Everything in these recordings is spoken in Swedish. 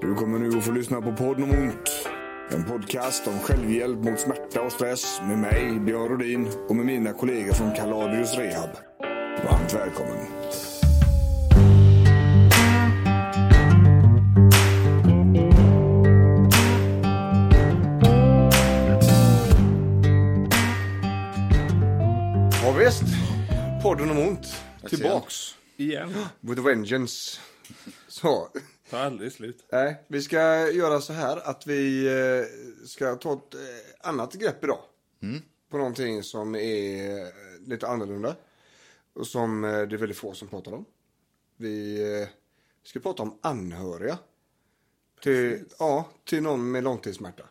Du kommer nu att få lyssna på podden om ont. En podcast om självhjälp mot smärta och stress med mig, Björn Rodin och med mina kollegor från Kaladius Rehab. Varmt välkommen. Ja, visst. Podden om ont. Tillbaks. Igen. With a vengeance. Så. Tar aldrig slut. Nej, vi ska göra så här att vi eh, ska ta ett eh, annat grepp idag. På någonting som är eh, lite annorlunda. Och som det är väldigt få som pratar om. Vi ska prata om anhöriga. Till, ja, till någon med långtidssmärta.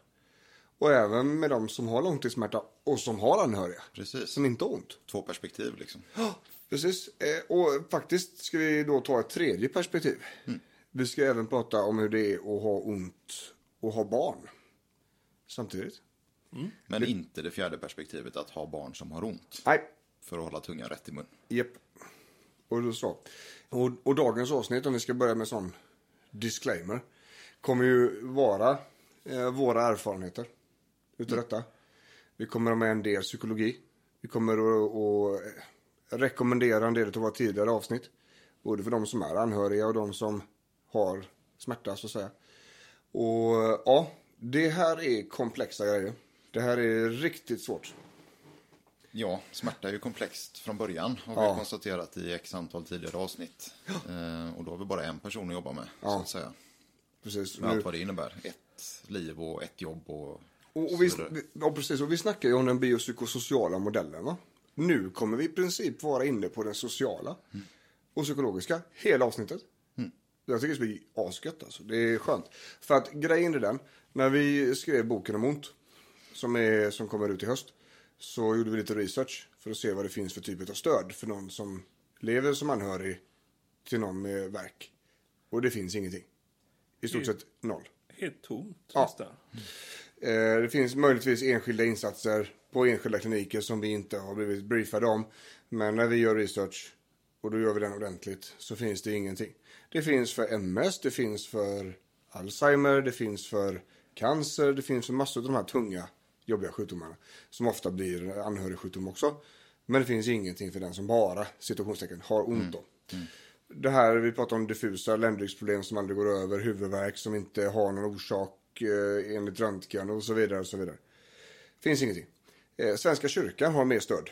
Och även med de som har långtidssmärta och som har anhöriga. Precis. Som inte har ont. Två perspektiv liksom. Precis. Eh, och faktiskt ska vi då ta ett tredje perspektiv. Vi ska även prata om hur det är att ha ont och ha barn. Samtidigt. Men inte det fjärde perspektivet att ha barn som har ont. Nej, För att hålla tungan rätt i mun. japp. Och då så. Och, och dagens avsnitt, om vi ska börja med sån disclaimer, kommer ju vara eh, våra erfarenheter utav detta. Vi kommer ha med en del psykologi. Vi kommer att, att rekommendera en del av våra tidigare avsnitt. Både för de som är anhöriga och de som har smärta så att säga. Och ja, det här är komplexa grejer. Det här är riktigt svårt. Ja, smärta är ju komplext från början. Har Ja. vi konstaterat i x antal tidigare avsnitt. Eh, och då har vi bara en person att jobba med. Så Ja. att säga. Precis. Med Nu- allt vad det innebär. Ett liv och ett jobb och, Och, och, vi, så ja, precis, och vi snackar ju om den biopsykosociala modellen. Va? Nu kommer vi i princip vara inne på den sociala och psykologiska hela avsnittet. Jag tycker det ska bli asgött alltså. Det är skönt. För att grejen är den, när vi skrev boken om ont, som, är, som kommer ut i höst, så gjorde vi lite research för att se vad det finns för typ av stöd för någon som lever som anhörig till någon med verk. Och det finns ingenting. I stort sett noll. Helt tomt Ja. nästan. Eh, Det finns möjligtvis enskilda insatser på enskilda kliniker som vi inte har blivit briefade om. Men när vi gör research, och då gör vi den ordentligt, så finns det ingenting. Det finns för MS, det finns för Alzheimer, det finns för cancer, det finns för massor av de här tunga, jobbiga sjukdomarna. Som ofta blir anhörigsjukdom också. Men det finns ingenting för den som bara, situationstecken, har ont då. Det här, vi pratar om diffusa ländryggsproblem som aldrig går över, huvudvärk som inte har någon orsak eh, enligt röntgen och så vidare. Och så vidare. Finns ingenting. Eh, Svenska kyrkan har mer stöd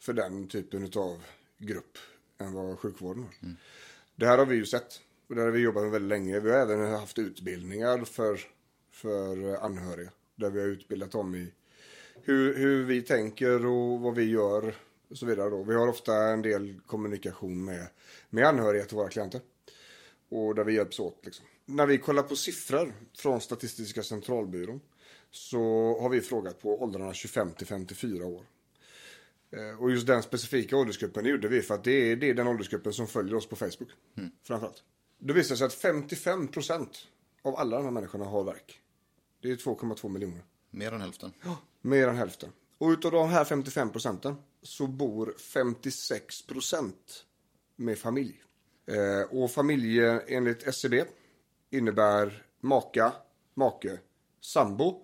för den typen av grupp än vad sjukvården har. Det här har vi ju sett och det här har vi jobbat med väldigt länge. Vi har även haft utbildningar för, för anhöriga där vi har utbildat dem i hur, hur vi tänker och vad vi gör och så vidare. Då. Vi har ofta en del kommunikation med, med anhöriga till våra klienter. Och där vi hjälps åt. Liksom. När vi kollar på siffror från Statistiska centralbyrån så har vi frågat på åldrarna 25 till 54 år. Eh, Och just den specifika åldersgruppen det gjorde vi för att det är, det är den åldersgruppen som följer oss på Facebook. Framförallt. Det visar sig att 55 procent av alla de här människorna har verk. Det är 2,2 miljoner. Mer än hälften. Mer än hälften. Och utav de här 55 procenten så bor 56 procent med familj. Eh, och familj enligt SCB innebär maka, make, sambo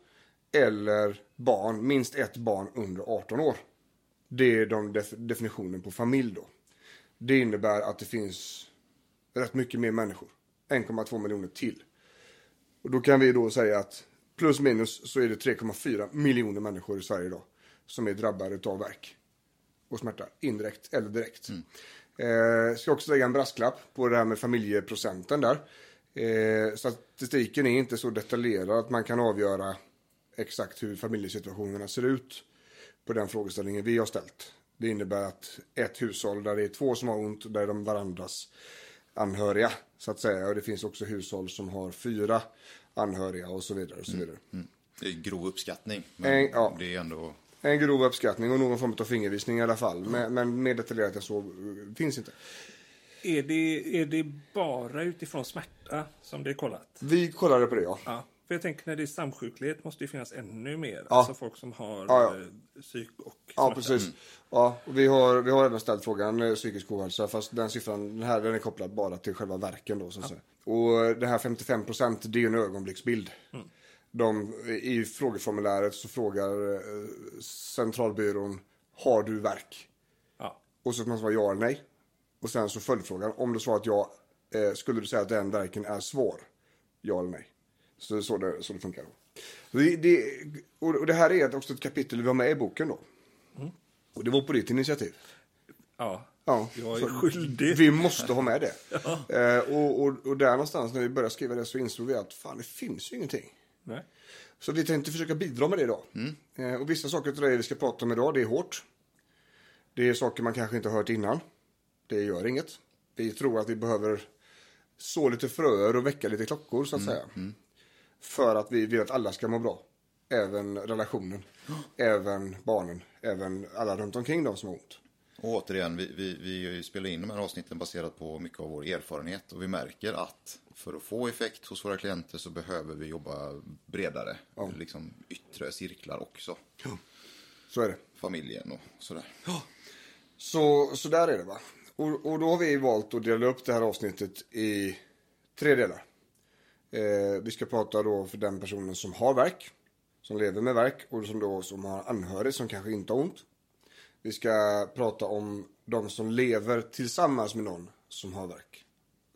eller barn, minst ett barn under 18 år. Det är de def- definitionen på familj då. Det innebär att det finns rätt mycket mer människor. 1,2 miljoner till. Och då kan vi då säga att plus minus så är det 3,4 miljoner människor i Sverige idag som är drabbade av värk och smärta, indirekt eller direkt. Eh, ska också lägga en brasklapp på det här med familjeprocenten där. Eh, statistiken är inte så detaljerad att man kan avgöra exakt hur familjesituationerna ser ut på den frågeställningen vi har ställt. Det innebär att ett hushåll där det är två som har ont, där är de varandras anhöriga så att säga. Och det finns också hushåll som har fyra anhöriga och så vidare. Och så vidare. Det är grov uppskattning. Men En- ja. det är ändå... En grov uppskattning och någon form av fingervisning i alla fall. Men, men mer detaljerat än så eh, finns inte. Är det, är det bara utifrån smärta som det är kollat? Vi kollade på det ja. Ja. För jag tänker när det är samsjuklighet måste det finnas ännu mer. Ja. Alltså folk som har Ja, ja. eh, psyk och Ja, smärta. precis. Ja, och vi, har, vi har även ställt frågan eh, psykisk ohälsa, fast den siffran den här den är kopplad bara till själva verken då, så att säga. Och det här 55 procent, det är ju en ögonblicksbild. De, I frågeformuläret så frågar eh, centralbyrån, har du verk? Ja. Och så ska man svara ja eller nej. Och sen så följdfrågan, om du svarat ja, eh, skulle du säga att den verken är svår? Ja eller nej? Så det är så det, så det funkar. Då. Det, det, och det här är också ett kapitel vi har med i boken då. Och det var på ditt initiativ. ja. Ja, Jag är skyldig. Vi måste ha med det. eh, och, och, och där någonstans när vi började skriva det så insåg vi att fan det finns ju ingenting. Nej. Så vi tänkte försöka bidra med det idag. Eh, och vissa saker till det vi ska prata om idag, det är hårt. Det är saker man kanske inte har hört innan. Det gör inget. Vi tror att vi behöver så lite fröer och väcka lite klockor så att säga. För att vi vill att alla ska må bra. Även relationen. Även barnen. Även alla runt omkring de som har ont. Och återigen, vi, vi, vi spelar in de här avsnitten baserat på mycket av vår erfarenhet och vi märker att för att få effekt hos våra klienter så behöver vi jobba bredare. Liksom yttre cirklar också. Så är det. Familjen och sådär. Så, så där är det va. Och, och då har vi valt att dela upp det här avsnittet i tre delar. Eh, vi ska prata då för den personen som har verk, som lever med verk och som då som har anhörig som kanske inte har ont. Vi ska prata om de som lever tillsammans med någon som har verk.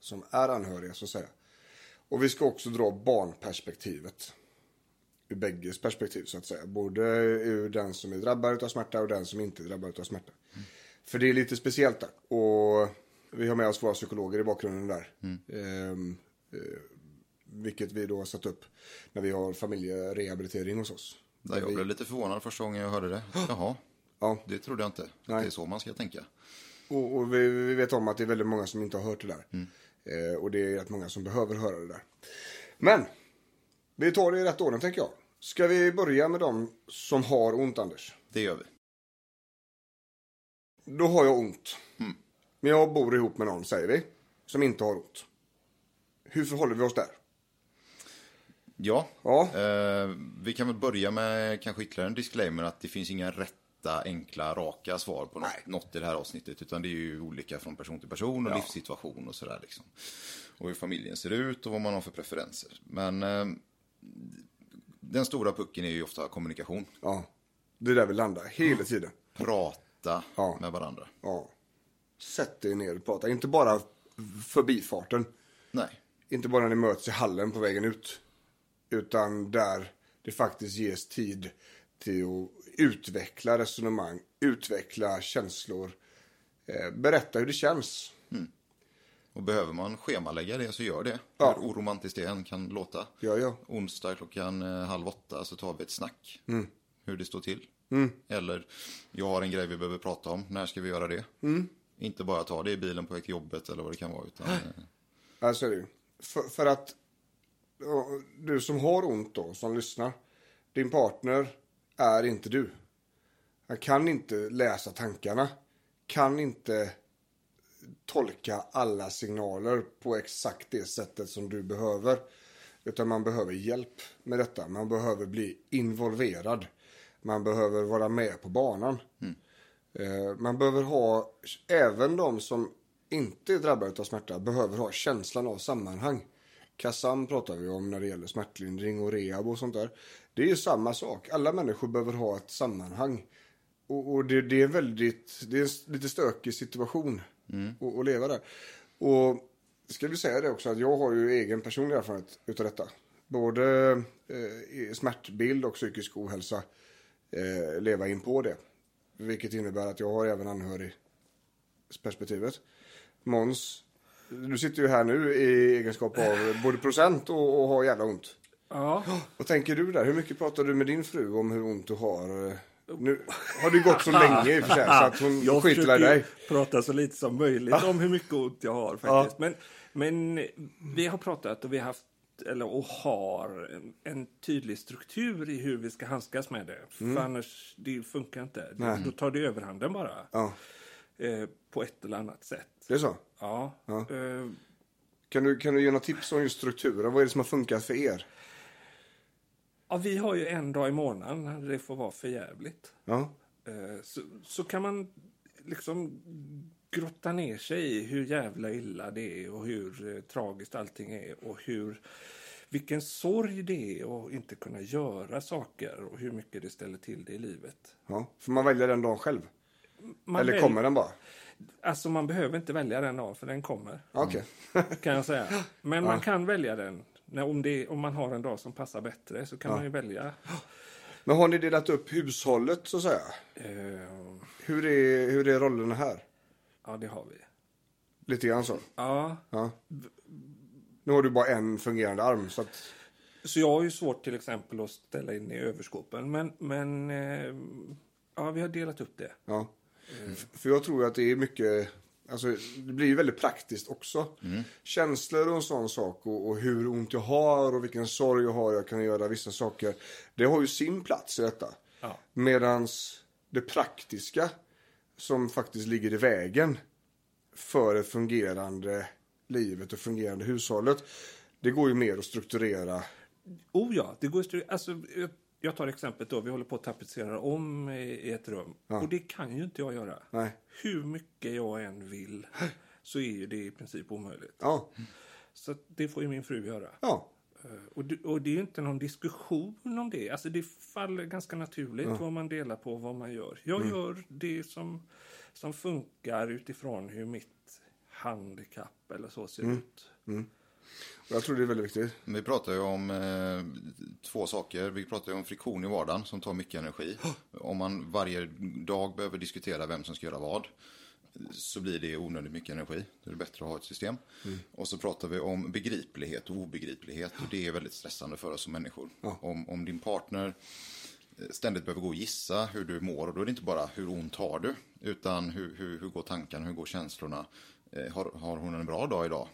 Som är anhöriga så att säga. Och vi ska också dra barnperspektivet. Ur bägges perspektiv så att säga. Både ur den som är drabbad av smärta och den som inte är drabbad av smärta. För det är lite speciellt där. Och vi har med oss våra psykologer i bakgrunden där. Ehm, eh, vilket vi då har satt upp när vi har familjerehabilitering hos oss. Där jag vi, blev lite förvånad första gången jag hörde det. Jaha, ja, det trodde jag inte. Att Nej. det är så man ska tänka. och, och vi, vi vet om att det är väldigt många som inte har hört det där. Eh, och det är rätt många som behöver höra det där. Men, vi tar det i rätt ordning tänker jag. Ska vi börja med de som har ont, Anders? Det gör vi. Då har jag ont. Men jag bor ihop med någon, säger vi, som inte har ont. Hur förhåller vi oss där? Ja, Ja, eh, vi kan väl börja med kanske ytterligare en disclaimer att det finns inga rätta, enkla, raka svar på något, något i det här avsnittet. Utan det är ju olika från person till person och Ja. livssituation och sådär liksom. Och hur familjen ser ut och vad man har för preferenser. Men eh, den stora pucken är ju ofta kommunikation. ja. Det är där vi landar hela tiden. Prata Ja. med varandra. Ja. Sätt dig ner och prata. Inte bara förbifarten. Nej, Inte bara när ni möts i hallen på vägen ut. Utan där det faktiskt ges tid till att utveckla resonemang, utveckla känslor. Eh, berätta hur det känns. och behöver man schemalägga det så gör det. Ja. Hur oromantiskt det än kan låta. Ja, ja. Onsdag klockan eh, halv åtta så tar vi ett snack. Mm. Hur det står till. Eller, jag har en grej vi behöver prata om. När ska vi göra det? Mm. Inte bara ta det i bilen på väg till jobbet eller vad det kan vara. Utan, Alltså. För, för att du som har ont då, som lyssnar. Din partner är inte du. Han kan inte läsa tankarna. Kan inte tolka alla signaler på exakt det sättet som du behöver. Utan man behöver hjälp med detta. Man behöver bli involverad. Man behöver vara med på banan. Eh, Man behöver ha, även de som inte är drabbade av smärta, behöver ha känslan av sammanhang. Kassam pratar vi om när det gäller smärtlindring och rehab och sånt där. Det är ju samma sak. Alla människor behöver ha ett sammanhang. Och, och det, det är väldigt, det är en lite stökig situation att, att leva där. Och ska vi säga det också att jag har ju egen personlig erfarenhet utav detta. Både eh, smärtbild och psykisk ohälsa eh, leva in på det. Vilket innebär att jag har även anhörigperspektivet. Måns, du sitter ju här nu i egenskap av både procent och, och har jävla ont. Ja, Vad tänker du där? Hur mycket pratar du med din fru om hur ont du har? Nu har det gått så länge i och för sig så att hon jag skiter i dig. ju prata så lite som möjligt om hur mycket ont jag har faktiskt. Men, men vi har pratat och vi har haft eller, och har en, en tydlig struktur i hur vi ska handskas med det. För annars det funkar inte. Nej. Då tar det överhanden bara. Ja, Eh, på ett eller annat sätt. det är så. Ja. Ja. Eh, Kan du, kan du ge några tips om just strukturen? Vad är det som har funkat för er? Ja, vi har ju en dag i månaden det får vara för jävligt. Ja. Eh, Så, så kan man liksom grotta ner sig i hur jävla illa det är och hur eh, tragiskt allting är och hur vilken sorg det är att inte kunna göra saker och hur mycket det ställer till det i livet. ja. Får man välja den dagen själv? Man Eller väl- kommer den bara? Alltså man behöver inte välja den dagen för den kommer, Ja, Okej. kan jag säga. Men man kan välja den. Om, det, om man har en dag som passar bättre så kan man ju välja. Men har ni delat upp hushållet så att säga? Eh, Hur är, hur är rollerna här? ja, det har vi. Lite grann så. Ja, Ja. Nu har du bara en fungerande arm så att... Så jag har ju svårt till exempel att ställa in i överskåpen. Men, men eh, ja, vi har delat upp det. Ja. F- För jag tror att det är mycket, alltså det blir ju väldigt praktiskt också. Känslor och en sån sak och, och hur ont jag har och vilken sorg jag har, jag kan göra vissa saker. Det har ju sin plats i detta. Ja. Medans det praktiska som faktiskt ligger i vägen för ett fungerande livet och fungerande hushållet. Det går ju mer att strukturera. Oh ja, det går ju stru- alltså, jag- tar exemplet då, vi håller på att tapetsera om i ett rum. Och det kan ju inte jag göra. Nej. Hur mycket jag än vill så är ju det i princip omöjligt. Ja, Så det får ju min fru göra. ja, Eh, Och det, och det är ju inte någon diskussion om det. Alltså det faller ganska naturligt vad man delar på och vad man gör. Jag gör det som, som funkar utifrån hur mitt handikapp eller så ser ut. Och jag tror det är väldigt viktigt. Vi pratar ju om eh, två saker. Vi pratar ju om friktion i vardagen som tar mycket energi. Om man varje dag behöver diskutera vem som ska göra vad så blir det onödigt mycket energi. Då är det bättre att ha ett system. Och så pratar vi om begriplighet och obegriplighet. Och det är väldigt stressande för oss som människor. Om, om din partner eh, ständigt behöver gå och gissa hur du mår. Och då är det inte bara hur ont har du. Utan hur, hur, hur går tankarna, hur går känslorna? Eh, har, har hon en bra dag idag?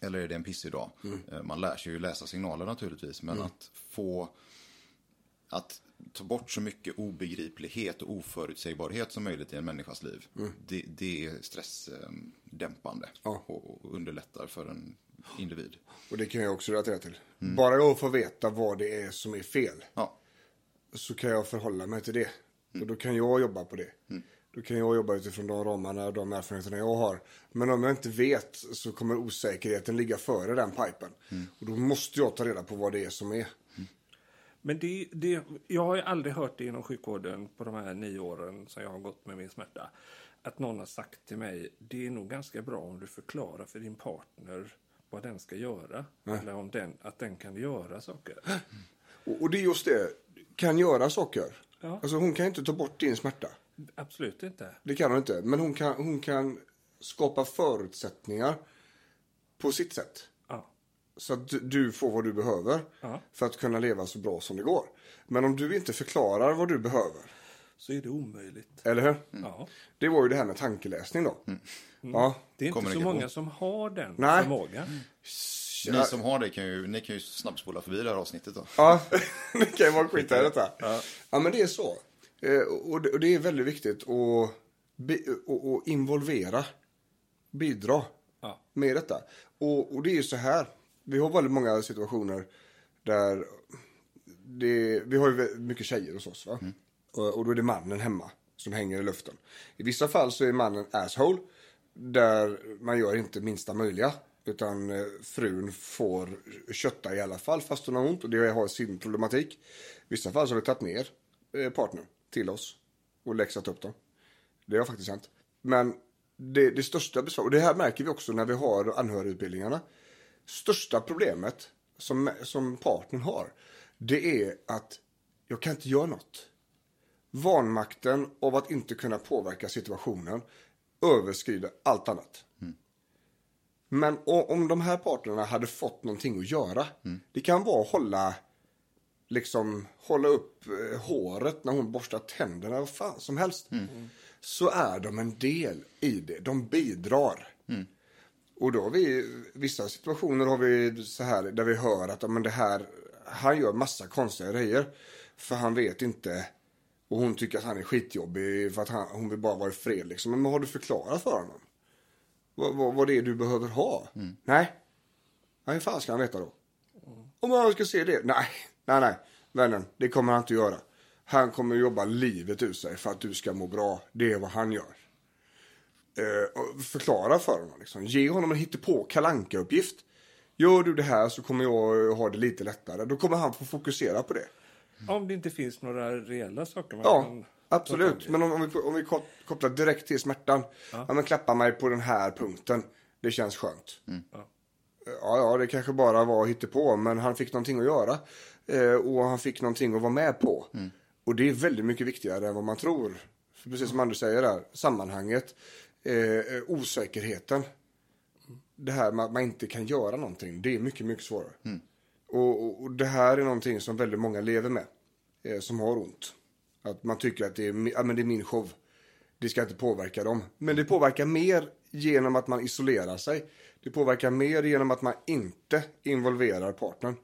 Eller är det en pissig dag? Eh, Man lär sig ju läsa signaler naturligtvis. Men att få att ta bort så mycket obegriplighet och oförutsägbarhet som möjligt i en människas liv. Det, det är stressdämpande Ja. och, och underlättar för en individ. Och det kan jag också relatera till. Bara jag får veta vad det är som är fel. Ja, så kan jag förhålla mig till det. Och då kan jag jobba på det. Då kan jag jobba utifrån de ramarna och de erfarenheterna jag har. Men om jag inte vet så kommer osäkerheten ligga före den pipen. Och då måste jag ta reda på vad det är som är. Men det, det, jag har ju aldrig hört det inom sjukvården på de här nio åren som jag har gått med min smärta. Att någon har sagt till mig, det är nog ganska bra om du förklarar för din partner vad den ska göra. Eller om den, att den kan göra saker. Och, och det är just det. Kan göra saker. Ja. Alltså hon kan inte ta bort din smärta. Absolut inte. Det kan hon inte. Men hon kan, hon kan skapa förutsättningar på sitt sätt. Ja. Så att du- får vad du behöver Ja. för att kunna leva så bra som det går. Men om du inte förklarar vad du behöver, Så är det omöjligt. eller hur? Ja. Det var ju det här med tankeläsning då. Ja. Det är inte så många som har den Nej. förmågan. Ni som har det kan ju, ni kan ju snabbspola förbi det här avsnittet då. Ja, det kan ju vara skit i detta. Ja. men det är så. Eh, Och det, är väldigt viktigt att, och involvera, bidra Ja. med detta. Och, och det är ju så här. Vi har väldigt många situationer där det, vi har ju mycket tjejer hos oss. Va? Och, och då är det mannen hemma som hänger i luften. I vissa fall så är mannen asshole. Där man gör inte minsta möjliga. Utan eh, frun får kötta i alla fall fast hon har ont och det har sin problematik. I vissa fall så har vi tagit ner eh, partnern till oss och läxat upp dem. Det har faktiskt hänt. Men det, det största besvär, och det här märker vi också när vi har anhörigutbildningarna. Största problemet som, som partnern har, det är att jag kan inte göra något. Vanmakten av att inte kunna påverka situationen överskrider allt annat. Men o- om de här parterna hade fått någonting att göra. Det kan vara att hålla, liksom, hålla upp eh, håret när hon borstar tänderna, vad fan som helst. Så är de en del i det. De bidrar. Och då har vi, vissa situationer har vi så här där vi hör att men det här, han gör massa konstiga grejer. För han vet inte och hon tycker att han är skitjobbig för att han, hon vill bara vara i fred liksom. Men vad har du förklarat för honom? Vad, vad, vad det är du behöver ha? Nej. Nej, hur fan ska han veta då? Om han ska se det? Nej, nej, nej. vännen, det kommer han inte göra. Han kommer jobba livet ur sig för att du ska må bra. Det är vad han gör. Eh, förklara för honom. Liksom. Ge honom en hittepå kalanka uppgift Gör du det här så kommer jag ha det lite lättare. Då kommer han få fokusera på det. Om det inte finns några reella saker man Ja, kan... absolut. Men om, om, vi, om vi kop- kopplar direkt till smärtan. Ja. men klappa mig på den här punkten. Det känns skönt. Ja. Ja, ja, det kanske bara var på men han fick någonting att göra. Eh, och han fick någonting att vara med på. Och det är väldigt mycket viktigare än vad man tror. För precis som Anders säger där, sammanhanget, eh, osäkerheten. Det här med att man inte kan göra någonting, det är mycket, mycket svårare. Och, och, och det här är någonting som väldigt många lever med, eh, som har ont. Att man tycker att det är, ja, men det är min show. Det ska inte påverka dem. Men det påverkar mer genom att man isolerar sig. Det påverkar mer genom att man inte involverar partnern.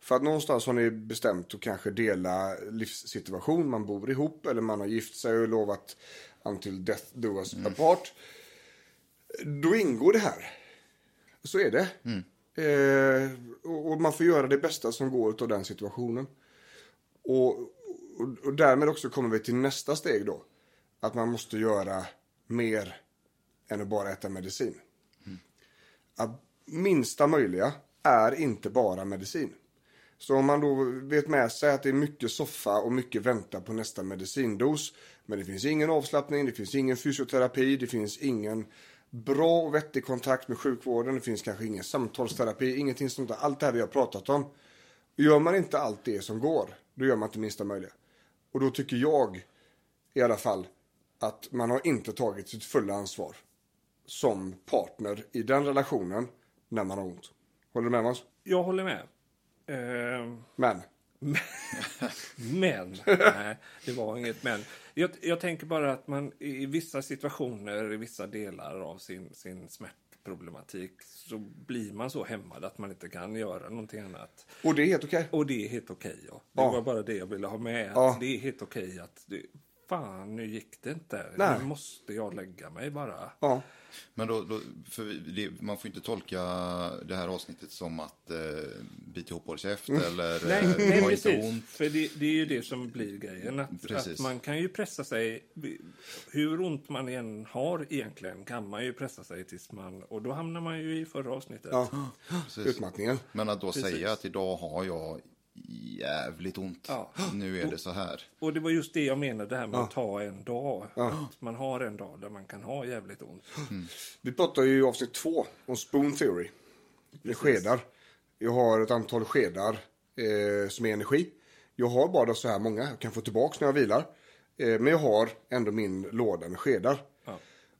För att någonstans har ni bestämt att kanske dela livssituation. Man bor ihop eller man har gift sig och lovat until death do us apart. Då ingår det här. Så är det. Eh, och, man får göra det bästa som går av den situationen. Och, och, och därmed också kommer vi till nästa steg då. Att man måste göra mer än att bara äta medicin. Att minsta möjliga är inte bara medicin. Så om man då vet med sig att det är mycket soffa och mycket vänta på nästa medicindos. Men det finns ingen avslappning, det finns ingen fysioterapi, det finns ingen bra och vettig kontakt med sjukvården. Det finns kanske ingen samtalsterapi, ingenting sånt där. Allt det här vi har pratat om. Gör man inte allt det som går, då gör man inte minsta möjliga. Och då tycker jag i alla fall att man har inte tagit sitt fulla ansvar som partner i den relationen när man har ont. Håller du med oss? Jag håller med. Eh, Men. Men, nej, det var inget men. Jag, jag tänker bara att man i vissa situationer, i vissa delar av sin, sin smärtproblematik så blir man så hämmad att man inte kan göra någonting annat. Och det är helt okej. Och det är helt okej. ja. Det Ja. var bara det jag ville ha med. Att Ja. Det är helt okej att det, fan, nu gick det inte. Nej. Nu måste jag lägga mig bara. Ja. Men då, då för det, man får inte tolka det här avsnittet som att eh, bita ihop håll käft eller Nej, eh, nej ha inte precis. ont. För det, det är ju det som blir grejen. Att, Precis. att man kan ju pressa sig. Hur ont man än har egentligen kan man ju pressa sig tills man... Och då hamnar man ju i förra avsnittet. ja. Precis. Utmattningen. Men att då Precis. säga att idag har jag jävligt ont. Ja. Nu är det så här. Och det var just det jag menade, det här med att ta en dag. Att man har en dag där man kan ha jävligt ont. Vi pratar ju i avsnitt två om spoon theory. Det är skedar. Jag har ett antal skedar eh, som är energi. Jag har bara så här många. Jag kan få tillbaka när jag vilar. Eh, men jag har ändå min låda med skedar. Ja.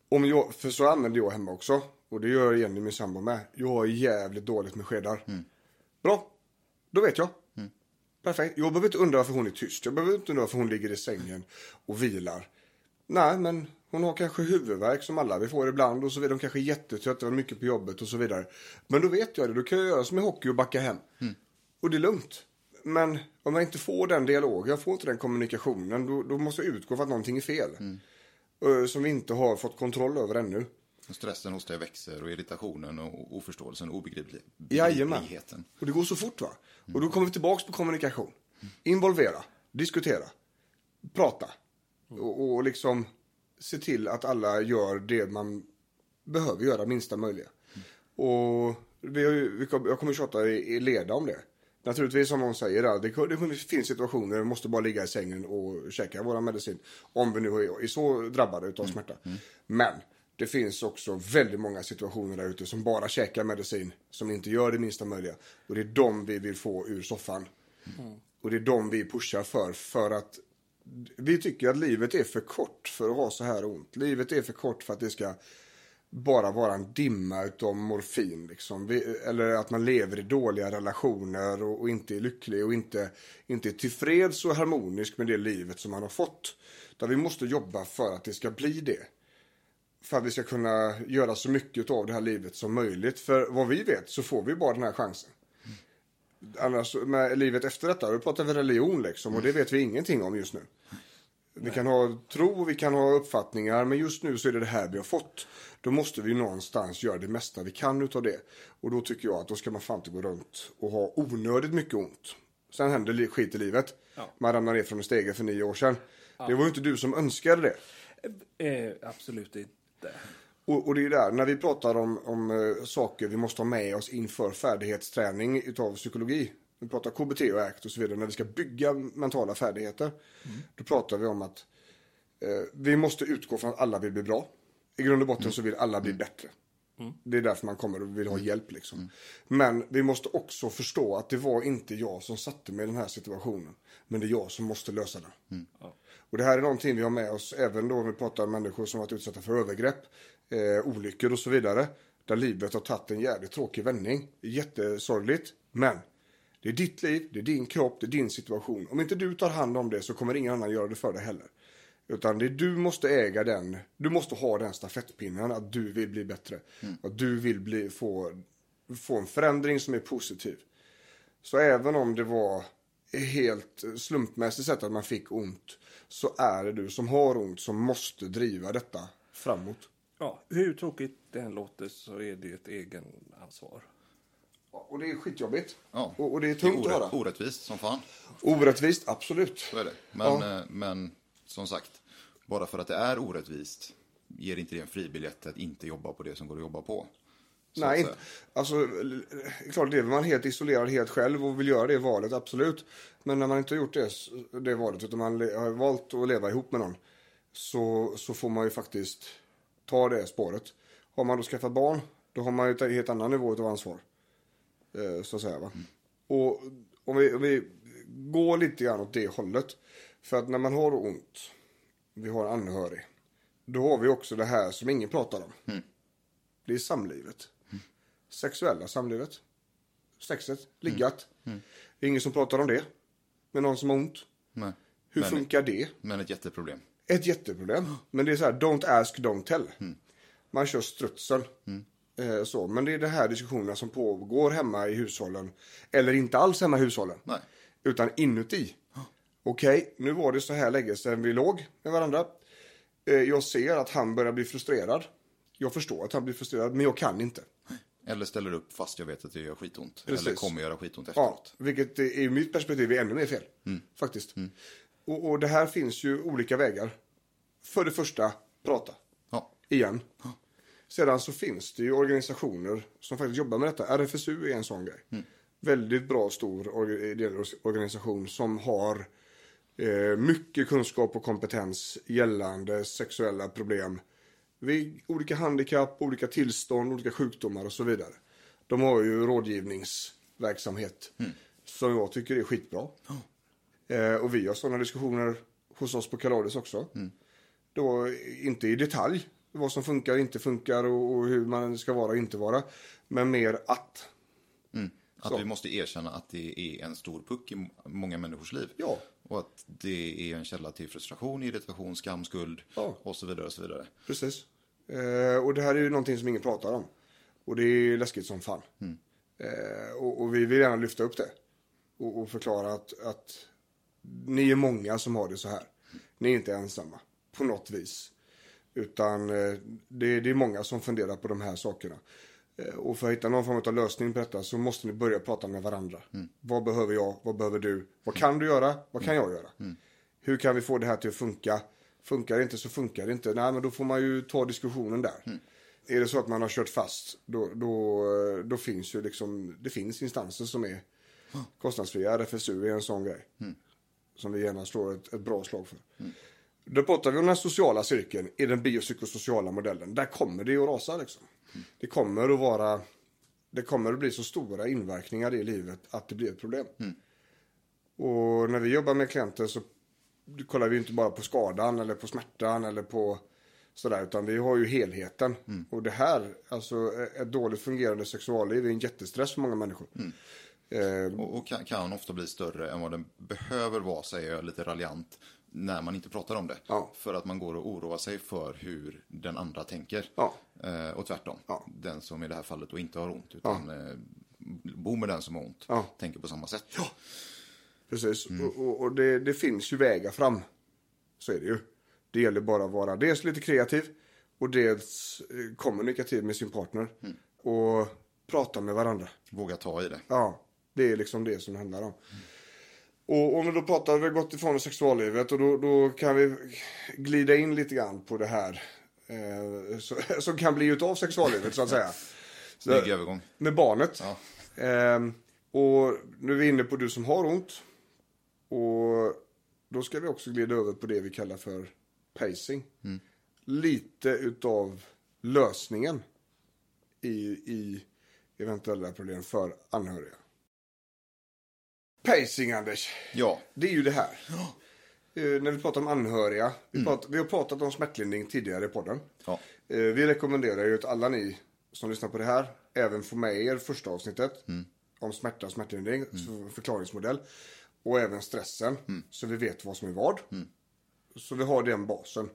Om jag, för så använder jag hemma också. Och det gör Jenny, min sambo med. Jag har jävligt dåligt med skedar. Bra, då vet jag. Perfekt. Jag behöver inte undra varför hon är tyst. Jag behöver inte undra varför hon ligger i sängen och vilar. Nej, men hon har kanske huvudvärk som alla vi får ibland och så vidare. Hon kanske är jättetrött, det var mycket på jobbet och så vidare. Men då vet jag det. Då kan jag göra som i hockey och backa hem. Och det är lugnt. Men om jag inte får den dialogen, jag får inte den kommunikationen, då, då måste jag utgå för att någonting är fel. Eh, Som vi inte har fått kontroll över ännu. Stressen hos dig växer och irritationen och oförståelsen och obegripli- Jajamän. Och det går så fort va? Och då kommer vi tillbaks på kommunikation. Involvera, diskutera, prata. Och, och liksom se till att alla gör det man behöver göra, minsta möjliga. Och vi har ju, jag kommer tjata i, i leda om det. Naturligtvis som hon säger, där, det, det finns situationer där vi måste bara ligga i sängen och käka våra medicin. Om vi nu är, är så drabbade utav smärta. Men det finns också väldigt många situationer där ute som bara käkar medicin. Som inte gör det minsta möjliga. Och det är de vi vill få ur soffan. Och det är de vi pushar för. För att vi tycker att livet är för kort för att ha så här ont. Livet är för kort för att det ska bara vara en dimma utav morfin. Liksom. Vi, eller att man lever i dåliga relationer och, och inte är lycklig och inte, inte är tillfreds och harmonisk med det livet som man har fått. Där vi måste jobba för att det ska bli det. För att vi ska kunna göra så mycket av det här livet som möjligt. För vad vi vet så får vi bara den här chansen. Annars med livet efter detta, då pratar vi religion liksom och det vet vi ingenting om just nu. Vi kan ha tro, vi kan ha uppfattningar, men just nu så är det det här vi har fått. Då måste vi någonstans göra det mesta vi kan utav det. Och då tycker jag att då ska man fan inte gå runt och ha onödigt mycket ont. Sen händer skit i livet. Ja. Man ramlar ner från en stege för nio år sedan. Det var ju inte du som önskade det. Eh, absolut inte. Och, och det är där, när vi pratar om, om eh, saker vi måste ha med oss inför färdighetsträning utav psykologi. Vi pratar KBT och ACT och så vidare. När vi ska bygga mentala färdigheter. Då pratar vi om att eh, vi måste utgå från att alla vill bli bra. I grund och botten så vill alla bli bättre. Det är därför man kommer och vill ha hjälp liksom. Men vi måste också förstå att det var inte jag som satte mig i den här situationen. Men det är jag som måste lösa den. Och det här är någonting vi har med oss även då när vi pratar om människor som varit utsatta för övergrepp, eh, olyckor och så vidare. Där livet har tagit en jävligt tråkig vändning. Jättesorgligt. Men det är ditt liv, det är din kropp, det är din situation. Om inte du tar hand om det så kommer ingen annan göra det för dig heller. Utan det du måste äga den, du måste ha den stafettpinnen att du vill bli bättre. Att du vill bli, få, få en förändring som är positiv. Så även om det var helt slumpmässigt sett att man fick ont så är det du som har ont som måste driva detta framåt. Ja, hur tråkigt det än låter så är det ett egen ansvar. Och det är skitjobbigt. Ja. Och, och det är tungt att höra. orättvist som fan. Orättvist, absolut. Så är det. Men, eh, men som sagt, bara för att det är orättvist ger inte det en fribiljett att inte jobba på det som går att jobba på. Nej, inte, alltså, l- klart lever man helt isolerad helt själv och vill göra det valet, absolut. Men när man inte har gjort det, det valet, utan man har valt att leva ihop med någon, så, så får man ju faktiskt ta det spåret. Har man då skaffat barn, då har man ju en helt annan nivå av ansvar. Eh, så att säga, va. Och om vi, om vi går lite grann åt det hållet. För att när man har ont, vi har anhörig, då har vi också det här som ingen pratar om. Det är samlivet. Sexuella samlivet. Sexet, liggat. Det är ingen som pratar om det. Med någon som har ont. Nej. Hur men, funkar det? men ett jätteproblem. Ett jätteproblem. Men det är så här, don't ask, don't tell. Man kör strutsen. Eh, så. Men det är de här diskussionerna som pågår hemma i hushållen. Eller inte alls hemma i hushållen. Nej. Utan inuti. Okej, nu var det så här länge sedan vi låg med varandra. Eh, jag ser att han börjar bli frustrerad. Jag förstår att han blir frustrerad, men jag kan inte. Eller ställer upp fast jag vet att det gör skitont. Precis. Eller kommer göra skitont Ja, efteråt. vilket i ur mitt perspektiv är ännu mer fel. Faktiskt. Och, och det här finns ju olika vägar. För det första, prata. Ja. Igen. Sedan så finns det ju organisationer som faktiskt jobbar med detta. RFSU är en sån grej. Väldigt bra stor ideell organisation som har eh, mycket kunskap och kompetens gällande sexuella problem vid olika handikapp, olika tillstånd, olika sjukdomar och så vidare. De har ju rådgivningsverksamhet som jag tycker är skitbra. Eh, och vi har sådana diskussioner hos oss på Kaladius också. Då, inte i detalj vad som funkar inte funkar och, och hur man ska vara och inte vara. Men mer att. Att Så. vi måste erkänna att det är en stor puck i många människors liv. Ja. Och att det är en källa till frustration, irritation, skam, skuld Ja. och så vidare. Och så vidare. Precis. Eh, och det här är ju någonting som ingen pratar om. Och det är läskigt som fan. Eh, och, och vi vill gärna lyfta upp det. Och, och förklara att, att ni är många som har det så här. Ni är inte ensamma. På något vis. Utan eh, det, det är många som funderar på de här sakerna. Eh, och för att hitta någon form av lösning på detta så måste ni börja prata med varandra. Vad behöver jag? Vad behöver du? Vad kan du göra? Vad kan jag göra? Hur kan vi få det här till att funka? Funkar det inte så funkar det inte. Nej, men då får man ju ta diskussionen där. Är det så att man har kört fast, då, då, då finns ju liksom, det finns instanser som är kostnadsfria. RFSU är en sån grej. Som vi gärna slår ett, ett bra slag för. Då pratar vi om den sociala cirkeln i den biopsykosociala modellen. Där kommer det att rasa liksom. Det kommer att vara, det kommer att bli så stora inverkningar i livet att det blir ett problem. Och när vi jobbar med klienter så kollar vi inte bara på skadan eller på smärtan eller på sådär, utan vi har ju helheten. Och det här, alltså ett dåligt fungerande sexualliv är en jättestress för många människor. Eh, Och, och kan, kan ofta bli större än vad den behöver vara, säger jag lite raljant, när man inte pratar om det. Ja. För att man går och oroar sig för hur den andra tänker. Ja. Eh, och tvärtom. Ja. Den som i det här fallet då inte har ont, utan eh, bor med den som har ont, tänker på samma sätt. Precis, och, och, och det, det finns ju vägar fram. Så är det ju. Det gäller bara att vara dels lite kreativ och dels eh, kommunikativ med sin partner. Och prata med varandra. Våga ta i det. Ja, det är liksom det som det handlar om. Och om vi då pratar, vi gått ifrån sexuallivet och då, då kan vi glida in lite grann på det här eh, så, som kan bli utav sexuallivet så att säga. Så, Snygg övergång. med barnet. Ja. Ehm, och nu är vi inne på du som har ont. Och då ska vi också glida över på det vi kallar för pacing. Lite utav lösningen i, i eventuella problem för anhöriga. Pacing, Anders. Ja, Det är ju det här. Eh, när vi pratar om anhöriga. Vi, pratar, vi har pratat om smärtlindring tidigare i podden. ja. Eh, vi rekommenderar ju att alla ni som lyssnar på det här även får med er första avsnittet om smärta och smärtlindring, så förklaringsmodell. Och även stressen, så vi vet vad som är vad. Så vi har den basen.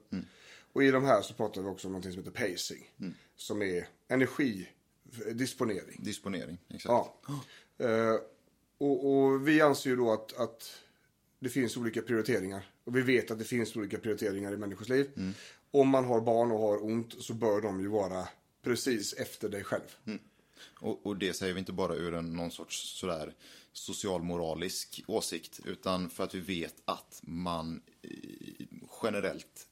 Och i de här så pratar vi också om något som heter pacing. Som är energidisponering. disponering. Exakt. Ja. Eh, och, och vi anser ju då att, att det finns olika prioriteringar. Och vi vet att det finns olika prioriteringar i människors liv. Om man har barn och har ont så bör de ju vara precis efter dig själv. Och, och det säger vi inte bara ur en någon sorts sådär socialmoralisk åsikt, utan för att vi vet att man eh, generellt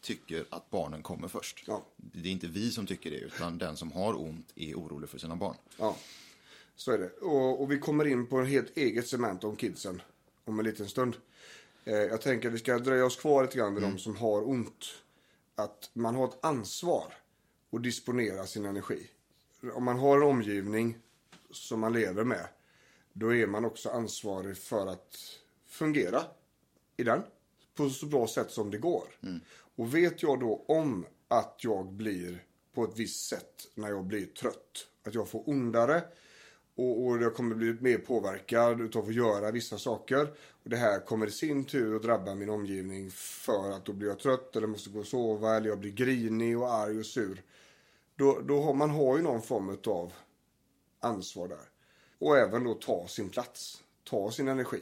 tycker att barnen kommer först. Ja. Det är inte vi som tycker det, utan den som har ont är orolig för sina barn. Ja, så är det. Och, och vi kommer in på en helt eget segment om kidsen om en liten stund. Eh, jag tänker att vi ska dröja oss kvar lite grann vid de som har ont. Att man har ett ansvar att disponera sin energi. Om man har en omgivning som man lever med, då är man också ansvarig för att fungera i den på så bra sätt som det går. Och vet jag då om att jag blir på ett visst sätt när jag blir trött, att jag får ondare och, och jag kommer bli mer påverkad utav att göra vissa saker. Och det här kommer i sin tur att drabba min omgivning för att då blir jag trött eller måste gå och sova eller jag blir grinig och arg och sur. Då, då har man har ju någon form av ansvar där. Och även då ta sin plats, ta sin energi.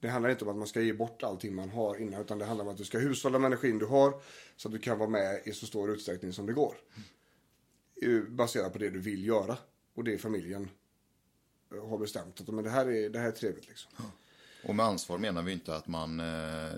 Det handlar inte om att man ska ge bort allting man har innan utan det handlar om att du ska hushålla med energin du har så att du kan vara med i så stor utsträckning som det går. Eh, Baserat på det du vill göra och det familjen eh, har bestämt att men det, här är, det här är trevligt. Liksom. Och med ansvar menar vi inte att man eh,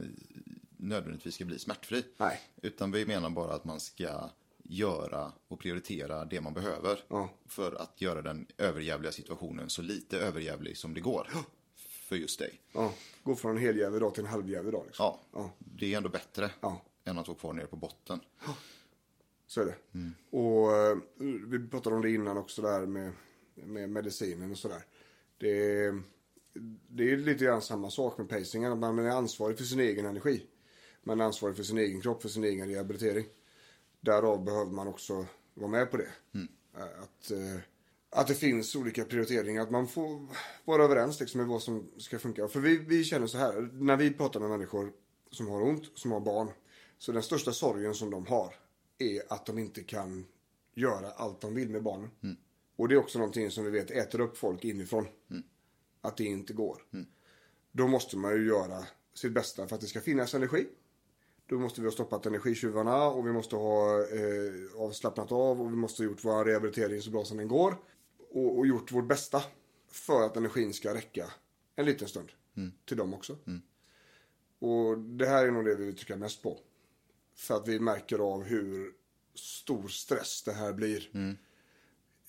nödvändigtvis ska bli smärtfri. Nej. Utan vi menar bara att man ska göra och prioritera det man behöver. Ja. För att göra den överjävliga situationen så lite överjävlig som det går. För just dig. Ja, gå från en heljävlig dag till en halvjävlig dag. Liksom. Ja, Ja. det är ändå bättre än att vara kvar nere på botten. Så är det. Och eh, vi pratade om det innan också där med, med medicinen och sådär. Det, det är lite grann samma sak med pacingen. Man är ansvarig för sin egen energi. Man är ansvarig för sin egen kropp, för sin egen rehabilitering. Därav behöver man också vara med på det. Eh, Att, eh, att det finns olika prioriteringar. Att man får vara överens liksom, med vad som ska funka. För vi, vi känner så här, när vi pratar med människor som har ont, som har barn. Så den största sorgen som de har är att de inte kan göra allt de vill med barnen. Och det är också någonting som vi vet äter upp folk inifrån. Att det inte går. Då måste man ju göra sitt bästa för att det ska finnas energi. Då måste vi ha stoppat energitjuvarna och vi måste ha eh, avslappnat av och vi måste ha gjort vår rehabilitering så bra som den går. Och, och gjort vårt bästa för att energin ska räcka en liten stund till dem också. Och det här är nog det vi trycker mest på. För att vi märker av hur stor stress det här blir.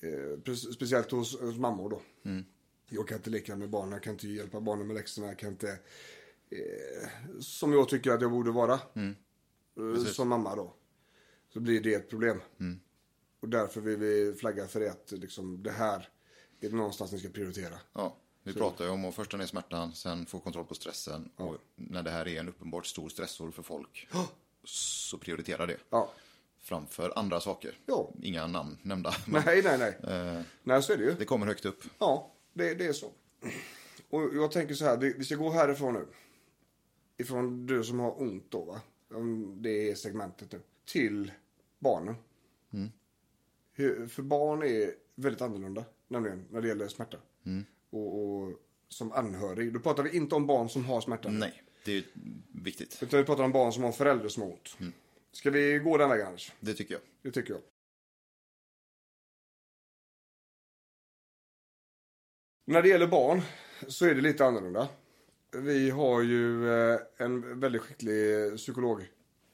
Eh, speciellt hos, hos mammor då. Jag kan inte leka med barnen, jag kan inte hjälpa barnen med läxorna, jag kan inte... Eh, som jag tycker att jag borde vara. Eh, som mamma då. Så blir det ett problem. Och därför vill vi flagga för det att liksom, det här är någonstans ni ska prioritera. Ja, vi pratar ju om att första ner smärtan, sen få kontroll på stressen. Och när det här är en uppenbart stor stressor för folk, så prioritera det. Ja. Framför andra saker. Ja. Inga namn nämnda. Men Nej, nej, nej. eh, Nej, så är det ju. det kommer högt upp. Ja, det, det är så. Och jag tänker så här, vi, vi ska gå härifrån nu. Ifrån du som har ont då, va? Om det är segmentet nu. Till barnen. Hur, för barn är väldigt annorlunda, nämligen, när det gäller smärta. Och, och som anhörig, då pratar vi inte om barn som har smärta. Nej, det är viktigt. Utan vi pratar om barn som har föräldrar som har ont. Ska vi gå den vägen, Anders? Det tycker jag. Det tycker jag. När det gäller barn så är det lite annorlunda. Vi har ju eh, en väldigt skicklig psykolog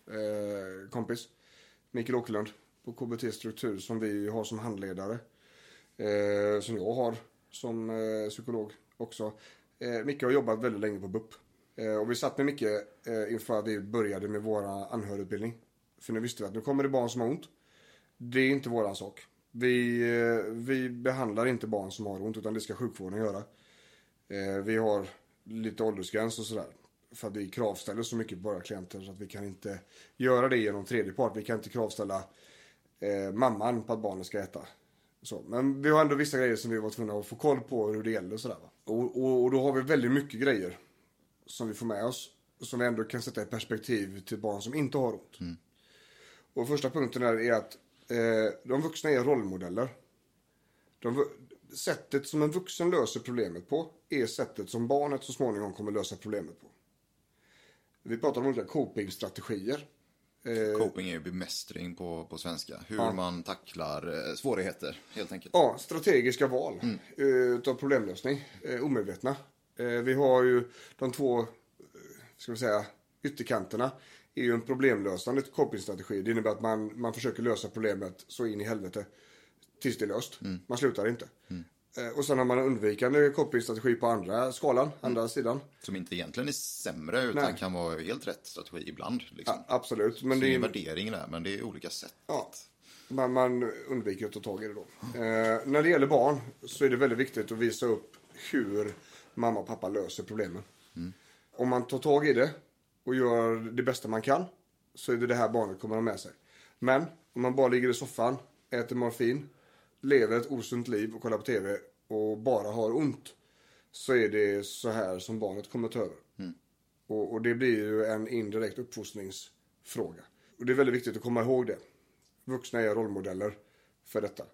eh, kompis. Mikael Åkerlund på KBT Struktur som vi har som handledare. Eh, som jag har som eh, psykolog också. Eh, Micke har jobbat väldigt länge på BUP. Eh, och vi satt med Micke eh, inför att vi började med vår anhörigutbildning. För nu visste vi att nu kommer det barn som har ont. Det är inte våran sak. Vi, eh, vi behandlar inte barn som har ont utan det ska sjukvården göra. Eh, vi har lite åldersgräns och sådär. För att vi kravställer så mycket på våra klienter så att vi kan inte göra det genom tredje part. Vi kan inte kravställa eh, mamman på att barnet ska äta. Så. Men vi har ändå vissa grejer som vi var tvungna att få koll på hur det gäller och sådär. Va? Och, och, och då har vi väldigt mycket grejer som vi får med oss. Som vi ändå kan sätta i perspektiv till barn som inte har ont. Mm. Och första punkten där är att eh, de vuxna är rollmodeller. De, sättet som en vuxen löser problemet på är sättet som barnet så småningom kommer lösa problemet på. Vi pratar om olika copingstrategier. Eh, Coping är ju bemästring på, på svenska. Hur man tacklar eh, svårigheter, helt enkelt. Ja, strategiska val eh, utav problemlösning. Omedvetna. Vi har ju de två, ska vi säga, ytterkanterna. Är ju en problemlösande copingstrategi. Det innebär att man, man försöker lösa problemet så in i helvete tills det är löst. Man slutar inte. Eh, och sen har man en undvikande copingstrategi på andra skalan, andra sidan. Som inte egentligen är sämre, utan Nej. kan vara helt rätt strategi ibland. Liksom. Ja, absolut. Men Så det är är en värdering där, men det är olika sätt. Ja, man, man undviker att ta tag i det då. Eh, när det gäller barn så är det väldigt viktigt att visa upp hur mamma och pappa löser problemen. Om man tar tag i det och gör det bästa man kan så är det det här barnet kommer ha med sig. Men om man bara ligger i soffan, äter morfin, lever ett osunt liv och kollar på TV och bara har ont så är det så här som barnet kommer ta över. Och, och det blir ju en indirekt uppfostringsfråga. Och det är väldigt viktigt att komma ihåg det. Vuxna är rollmodeller för detta.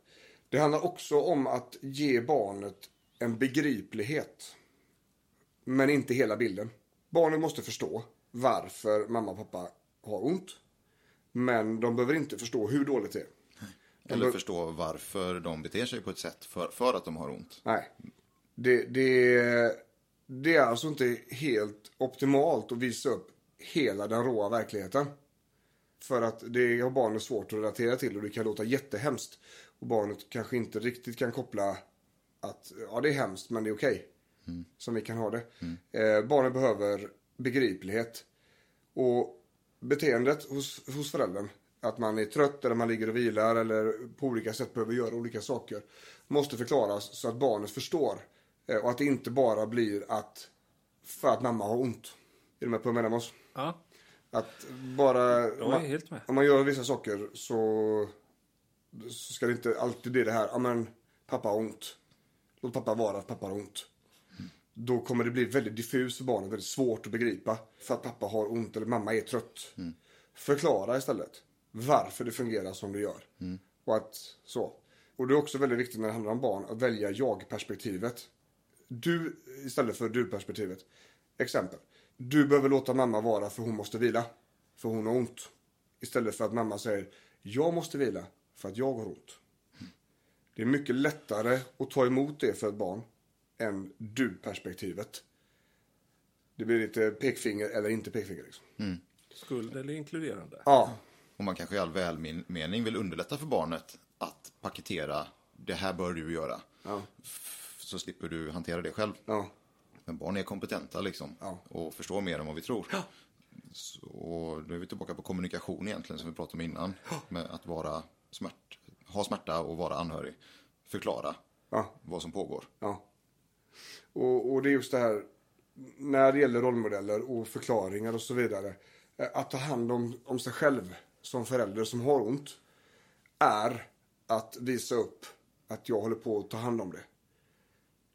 Det handlar också om att ge barnet en begriplighet. Men inte hela bilden. Barnet måste förstå varför mamma och pappa har ont. Men de behöver inte förstå hur dåligt det är. Eller bör- förstå varför de beter sig på ett sätt för, för att de har ont. Nej. Det, det, det är alltså inte helt optimalt att visa upp hela den råa verkligheten. För att det har barnet svårt att relatera till och det kan låta jättehemskt. Och barnet kanske inte riktigt kan koppla att ja, det är hemskt men det är okej. Som vi kan ha det. Eh, barnet behöver begriplighet. Och beteendet hos, hos föräldern, att man är trött eller man ligger och vilar eller på olika sätt behöver göra olika saker, måste förklaras så att barnet förstår. Eh, och att det inte bara blir att för att mamma har ont. Är du med på vad jag menar Måns? Ja, Att bara... jag är helt med. Om man gör vissa saker så, så ska det inte alltid bli det här, ja men pappa har ont. Låt pappa vara att pappa har ont. Då kommer det bli väldigt diffust för barnet, väldigt svårt att begripa. För att pappa har ont eller mamma är trött. Förklara istället varför det fungerar som det gör. Och att så. Och det är också väldigt viktigt när det handlar om barn att välja jag-perspektivet. Du istället för du-perspektivet. Exempel. Du behöver låta mamma vara för hon måste vila. För hon har ont. Istället för att mamma säger jag måste vila för att jag har ont. Det är mycket lättare att ta emot det för ett barn än du-perspektivet. Det blir lite pekfinger eller inte pekfinger. Liksom. Skuld eller inkluderande? Ja, Och man kanske i all välmening vill underlätta för barnet att paketera det här bör du göra. Ja. Så slipper du hantera det själv. ja, Men barn är kompetenta liksom. Ja. Och förstår mer än vad vi tror. Så då är vi tillbaka på kommunikation egentligen som vi pratade om innan. Med att vara smärt, ha smärta och vara anhörig. Förklara ja. vad som pågår. Och, och det är just det här, när det gäller rollmodeller och förklaringar och så vidare. Eh, att ta hand om, om sig själv som förälder som har ont. Är att visa upp att jag håller på att ta hand om det.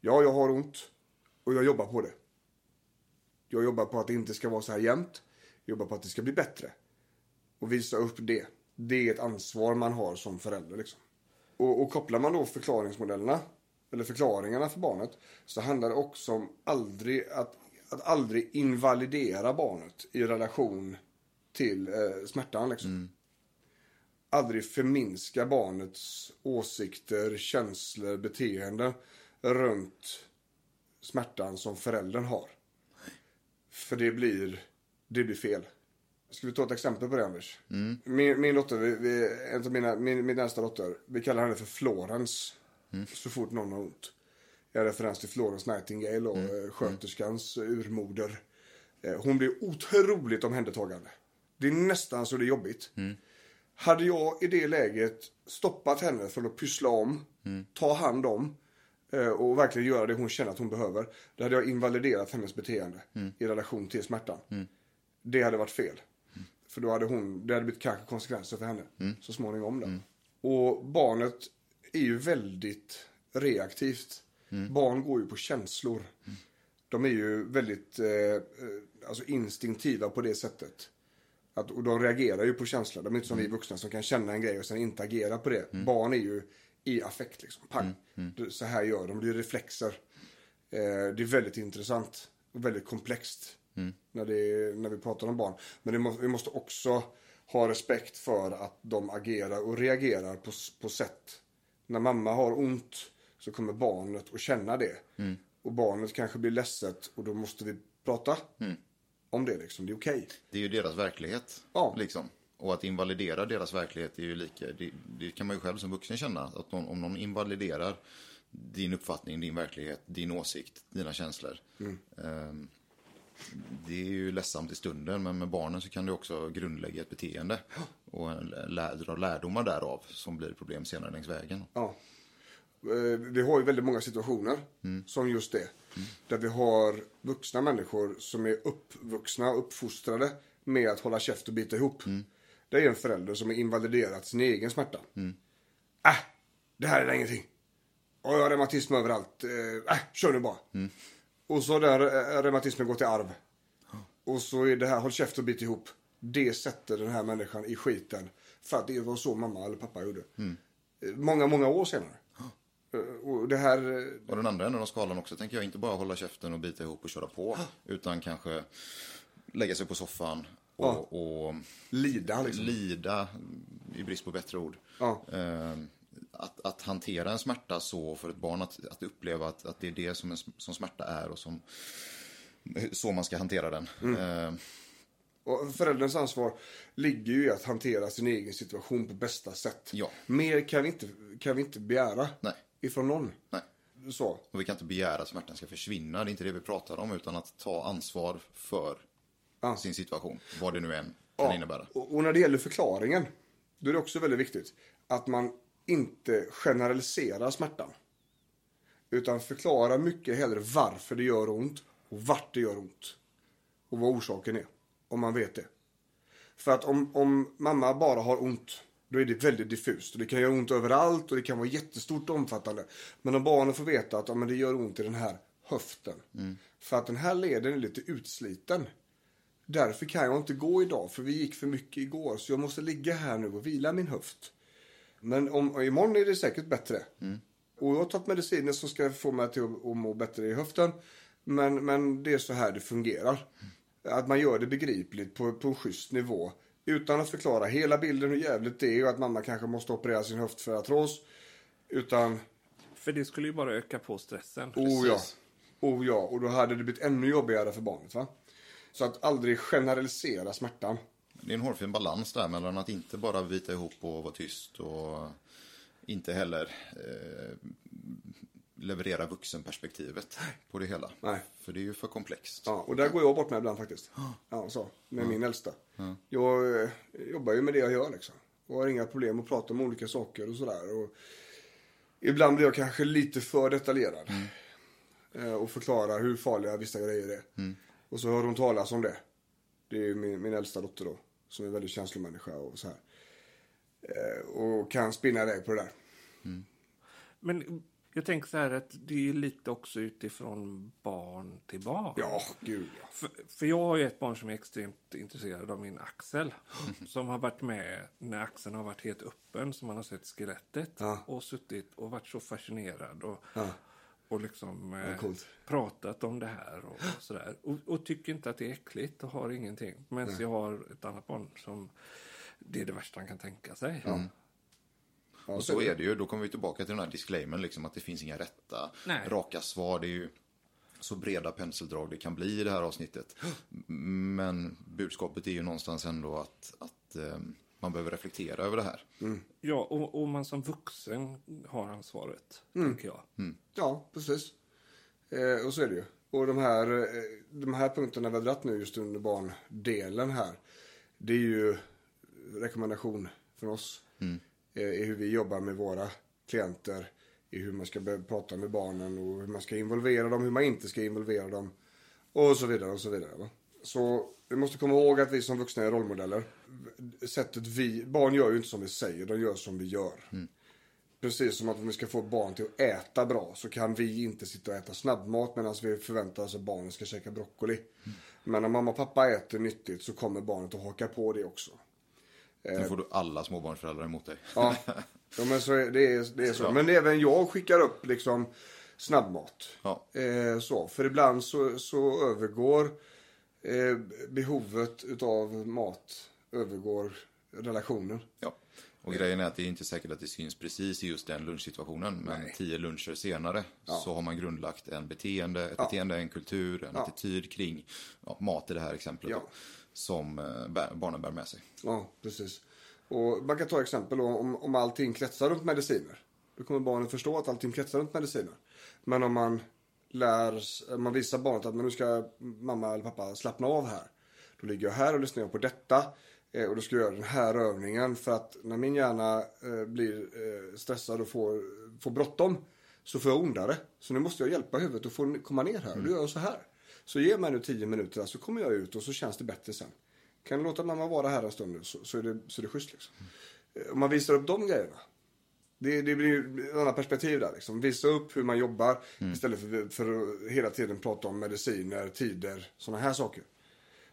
Ja, jag har ont. Och jag jobbar på det. Jag jobbar på att det inte ska vara så här jämt. Jag jobbar på att det ska bli bättre. Och visa upp det. Det är ett ansvar man har som förälder. Liksom. Och, och kopplar man då förklaringsmodellerna, eller förklaringarna för barnet, så handlar det också om aldrig, att, att aldrig invalidera barnet i relation till eh, smärtan. Liksom. Aldrig förminska barnets åsikter, känslor, beteenden runt smärtan som föräldern har. För det blir, det blir fel. Ska vi ta ett exempel på det Anders? Min, min dotter, vi, vi, en av mina, min, min äldsta dotter, vi kallar henne för Florence. Så fort någon har ont. Jag referens till Florence Nightingale och mm. sköterskans urmoder. Eh, Hon blir otroligt omhändertagande. Det är nästan så det är jobbigt. Hade jag i det läget stoppat henne från att pyssla om, ta hand om eh, och verkligen göra det hon känner att hon behöver. Då hade jag invaliderat hennes beteende i relation till smärtan. Det hade varit fel. För då hade hon, det hade blivit kanske konsekvenser för henne så småningom. Då. Och barnet är ju väldigt reaktivt. Barn går ju på känslor. De är ju väldigt eh, eh, alltså instinktiva på det sättet. Att, och de reagerar ju på känslor. De är inte som vi vuxna som kan känna en grej och sen inte agera på det. Barn är ju i affekt liksom. Pang. Det- Så här gör de. Det är reflexer. Eh, det är väldigt intressant och väldigt komplext när, det, när vi pratar om barn. Men det må, vi måste också ha respekt för att de agerar och reagerar på, på sätt. När mamma har ont så kommer barnet att känna det. Och barnet kanske blir ledset och då måste vi prata om det. Liksom. Det är okej. Det är ju deras verklighet. Ja. Liksom. Och att invalidera deras verklighet är ju lika, det, det kan man ju själv som vuxen känna. Att någon, om någon invaliderar din uppfattning, din verklighet, din åsikt, dina känslor. ehm, det är ju ledsamt i stunden, men med barnen så kan det också grundlägga ett beteende. Och lä- dra lärdomar därav som blir problem senare längs vägen. Ja. Eh, Vi har ju väldigt många situationer som just det. Där vi har vuxna människor som är uppvuxna och uppfostrade med att hålla käft och bita ihop. Det är en förälder som har invaliderat sin egen smärta. Äh, det här är ingenting. Och jag har reumatism överallt. Äh, äh, kör nu bara. Och så har den eh, reumatismen gått i arv. Och så är det här, håll käft och bit ihop. Det sätter den här människan i skiten. För att det var så mamma eller pappa gjorde. Eh, Många, många år senare. Eh, Och det här, Och den andra änden av skalan också tänker jag inte bara hålla käften och bita ihop och köra på. Utan kanske lägga sig på soffan och, och lida liksom. lida, i brist på bättre ord. Ja. Eh, att, att hantera en smärta så för ett barn, att, att uppleva att, att det är det som, en, som smärta är och som, så man ska hantera den. Eh, Och förälderns ansvar ligger ju i att hantera sin egen situation på bästa sätt. Ja. Mer kan vi inte, kan vi inte begära Nej. ifrån någon. nej. Så. Och vi kan inte begära att smärtan ska försvinna, det är inte det vi pratar om, utan att ta ansvar för Ja. sin situation, vad det nu än kan Ja, innebära. Och, och när det gäller förklaringen, då är det också väldigt viktigt att man inte generaliserar smärtan. Utan förklara mycket hellre varför det gör ont och vart det gör ont. Och vad orsaken är, om man vet det. För att om, om mamma bara har ont, då är det väldigt diffust. Och det kan göra ont överallt och det kan vara jättestort och omfattande. Men om barnen får veta att ja, men det gör ont i den här höften. För att den här leden är lite utsliten. Därför kan jag inte gå idag, för vi gick för mycket igår. Så jag måste ligga här nu och vila min höft. Men om, imorgon är det säkert bättre. Och jag har tagit mediciner som ska få mig till att, att må bättre i höften. Men, men det är så här det fungerar. Att man gör det begripligt på, på en schysst nivå. Utan att förklara hela bilden hur jävligt det är och att mamma kanske måste operera sin höft för artros. Utan, För det skulle ju bara öka på stressen. oh ja. Oh ja, och då hade det blivit ännu jobbigare för barnet va. Så att aldrig generalisera smärtan. Det är en hårfin balans där mellan att inte bara vita ihop och vara tyst och inte heller eh, leverera vuxenperspektivet på det hela. Nej. För det är ju för komplext. Ja, och där går jag bort med ibland faktiskt. Ja, så. Med min äldsta. Jag eh, jobbar ju med det jag gör liksom. Och har inga problem att prata om olika saker och sådär. Och ibland blir jag kanske lite för detaljerad. Eh, Och förklarar hur farliga vissa grejer är. Och så hör hon talas om det. Det är ju min, min äldsta dotter då. Som är väldigt känslomänniska och så här. Eh, Och kan spinna iväg på det där. Men jag tänker så här att det är lite också utifrån barn till barn. Ja, gud ja. För, för jag har ju ett barn som är extremt intresserad av min axel. Som har varit med när axeln har varit helt öppen, som man har sett skelettet. Ja. Och suttit och varit så fascinerad. Och, Ja. Och liksom eh, pratat om det här och, och sådär. Och, och tycker inte att det är äckligt och har ingenting. Men jag har ett annat barn som det är det värsta han kan tänka sig. ja Och så är det ju, då kommer vi tillbaka till den här disclaimern, liksom, att det finns inga rätta, Nej. raka svar. Det är ju så breda penseldrag det kan bli i det här avsnittet. Men budskapet är ju någonstans ändå att, att eh, man behöver reflektera över det här. Ja, och, och man som vuxen har ansvaret, tänker jag. Ja, precis. Eh, och så är det ju. Och de här, eh, de här punkterna vi har dragit nu just under barndelen här. Det är ju rekommendation från oss. Eh, I hur vi jobbar med våra klienter. I hur man ska prata med barnen och hur man ska involvera dem, hur man inte ska involvera dem. Och så vidare och så vidare. Va? Så vi måste komma ihåg att vi som vuxna är rollmodeller. Sättet vi, barn gör ju inte som vi säger, de gör som vi gör. Precis som att om vi ska få barn till att äta bra så kan vi inte sitta och äta snabbmat medan vi förväntar oss att barnen ska käka broccoli. Men om mamma och pappa äter nyttigt så kommer barnet att haka på det också. Nu får du alla småbarnsföräldrar emot dig. Ja, ja men så är, det, är, det är så. Men även jag skickar upp liksom snabbmat. Ja. Eh, så, för ibland så, så övergår eh, behovet utav mat övergår relationen. Ja. Och grejen är att det är inte säkert att det syns precis i just den lunchsituationen. Men tio luncher senare så har man grundlagt en beteende, ett beteende, en kultur, en attityd kring ja, mat i det här exemplet. Ja. Då, som eh, bär, barnen bär med sig. Ja, precis. Och man kan ta exempel om, om allting kretsar runt mediciner. Då kommer barnen förstå att allting kretsar runt mediciner. Men om man lär, man visar barnet att men nu ska mamma eller pappa slappna av här. Då ligger jag här och lyssnar på detta. Eh, och då ska jag göra den här övningen för att när min hjärna eh, blir eh, stressad och får, får bråttom så får jag ondare. Så nu måste jag hjälpa huvudet att få komma ner här. Och då gör jag så här. Så ge mig nu tio minuter så kommer jag ut och så känns det bättre sen. Kan du låta mamma vara här en stund nu så, så, är, det, så är det schysst liksom. Om man visar upp de grejerna. Det, det blir ju ett annat perspektiv där liksom. Visa upp hur man jobbar istället för, för att hela tiden prata om mediciner, tider, sådana här saker.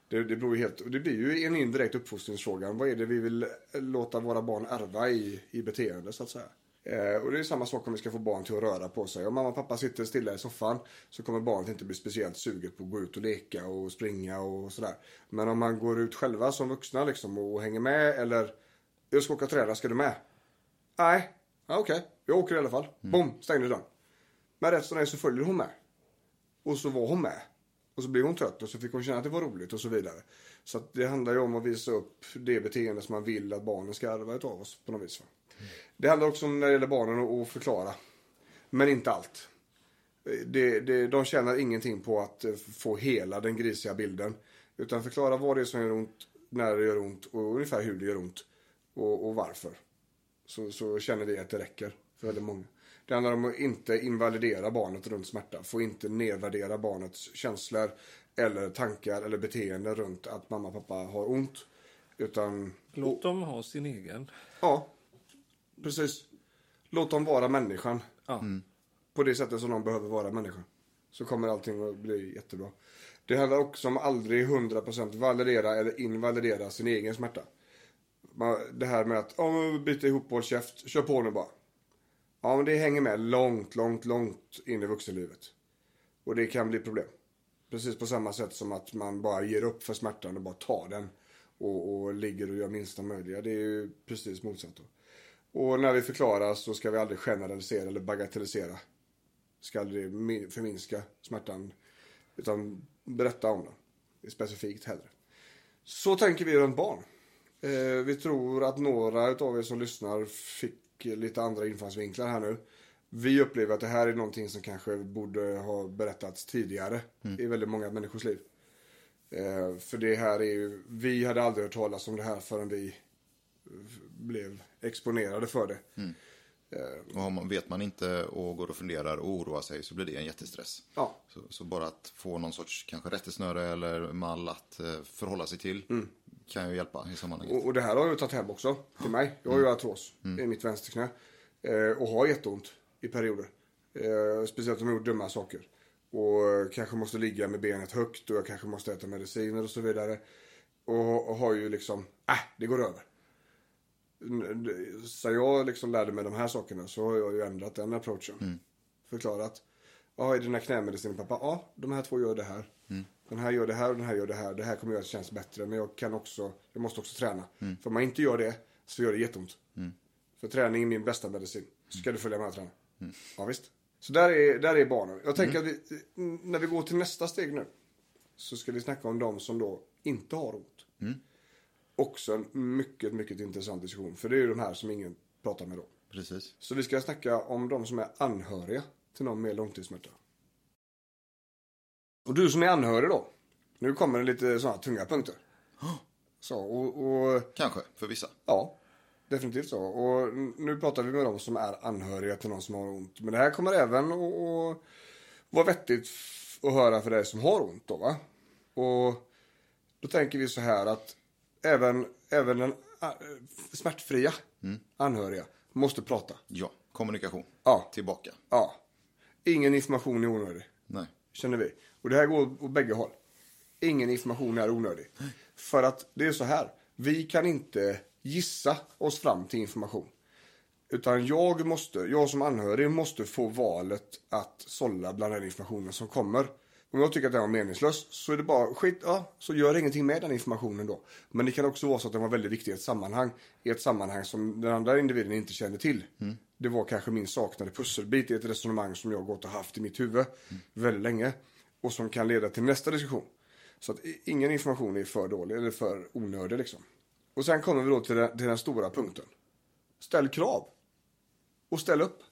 Det, det, beror helt, det blir ju en indirekt uppfostringsfråga. Vad är det vi vill låta våra barn ärva i, i beteende så att säga. Eh, och det är samma sak om vi ska få barn till att röra på sig. Om mamma och pappa sitter stilla i soffan så kommer barnet inte bli speciellt suget på att gå ut och leka och springa och sådär. Men om man går ut själva som vuxna liksom och hänger med eller jag ska åka träna, ska du med? Nej, ja, okej, jag åker i alla fall. Bom, stängde dörren. Men rätt som det så följer hon med. Och så var hon med. Och så blev hon trött och så fick hon känna att det var roligt och så vidare. Så att det handlar ju om att visa upp det beteende som man vill att barnen ska ärva av oss på något vis. Va? Det handlar också om när det gäller barnen att- att förklara. Men inte allt. Det, det, de tjänar ingenting på att eh, få hela den grisiga bilden. Utan förklara vad det är som gör ont, när det gör ont och ungefär hur det gör ont. Och, och varför. Så, så känner vi att det räcker för väldigt många. Det handlar om att inte invalidera barnet runt smärta. Få inte nedvärdera barnets känslor eller tankar eller beteende runt att mamma och pappa har ont. Utan, Låt dem ha sin egen. ja, precis. Låt dem vara människan. Ja. På det sättet som de behöver vara människan. Så kommer allting att bli jättebra. Det handlar också om aldrig 100% validera eller invalidera sin egen smärta. Det här med att, men bita ihop håll käft, kör på nu bara. Ja men det hänger med långt, långt, långt in i vuxenlivet. Och det kan bli problem. Precis på samma sätt som att man bara ger upp för smärtan och bara tar den. Och, och ligger och gör minsta möjliga. Det är ju precis motsatt då. Och när vi förklarar så ska vi aldrig generalisera eller bagatellisera. Ska aldrig förminska smärtan. Utan berätta om den. Specifikt hellre. Så tänker vi runt barn. Eh, vi tror att några utav er som lyssnar fick lite andra infallsvinklar här nu. Vi upplever att det här är någonting som kanske borde ha berättats tidigare i väldigt många människors liv. Eh, för det här är ju, vi hade aldrig hört talas om det här förrän vi blev exponerade för det. Och har man, vet man inte och går och funderar och oroar sig så blir det en jättestress. Ja, Så, så bara att få någon sorts kanske rättesnöre eller mall att eh, förhålla sig till kan ju hjälpa i sammanhanget. och, och det här har jag tagit hem också till mig. Jag har ju artros i mitt vänsterknä. Eh, och har jätteont i perioder. Eh, speciellt om jag gjort dumma saker. Och eh, kanske måste ligga med benet högt och jag kanske måste äta mediciner och så vidare. Och, och har ju liksom, äh, det går över. Så jag liksom lärde mig de här sakerna så har jag ju ändrat den approachen. Förklarat. Ja, är dina knämediciner pappa? Ja, de här två gör det här. Den här gör det här och den här gör det här. Det här kommer göra att det känns bättre. Men jag kan också, jag måste också träna. För om man inte gör det så gör det jätteont. För träning är min bästa medicin. Så ska du följa med och träna. Ja, visst. Så där är, där är barnen. Jag tänker att vi, när vi går till nästa steg nu. Så ska vi snacka om de som då inte har ont. Också en mycket, mycket intressant diskussion. För det är ju de här som ingen pratar med då. Precis. Så vi ska snacka om de som är anhöriga till någon med långtidssmärta. Och du som är anhörig då. Nu kommer det lite sådana tunga punkter. Så, och, och Kanske, för vissa. ja, definitivt så. Och nu pratar vi med de som är anhöriga till någon som har ont. Men det här kommer även att vara vettigt att höra för dig som har ont då va. Och då tänker vi så här att även, även den äh, smärtfria anhöriga måste prata. Ja, kommunikation. Ja. Tillbaka. Ja. Ingen information är onödig. Nej. Känner vi. Och det här går åt bägge håll. Ingen information är onödig. För att det är så här. Vi kan inte gissa oss fram till information. Utan jag måste, jag som anhörig måste få valet att sålla bland den informationen som kommer. Om jag tycker att den var meningslös så är det bara skit, ja, så gör ingenting med den informationen då. Men det kan också vara så att den var väldigt viktig i ett sammanhang. I ett sammanhang som den andra individen inte känner till. Det var kanske min saknade pusselbit i ett resonemang som jag gått och haft i mitt huvud väldigt länge. Och som kan leda till nästa diskussion. Så att ingen information är för dålig eller för onödig liksom. Och sen kommer vi då till den, till den stora punkten. Ställ krav. Och ställ upp.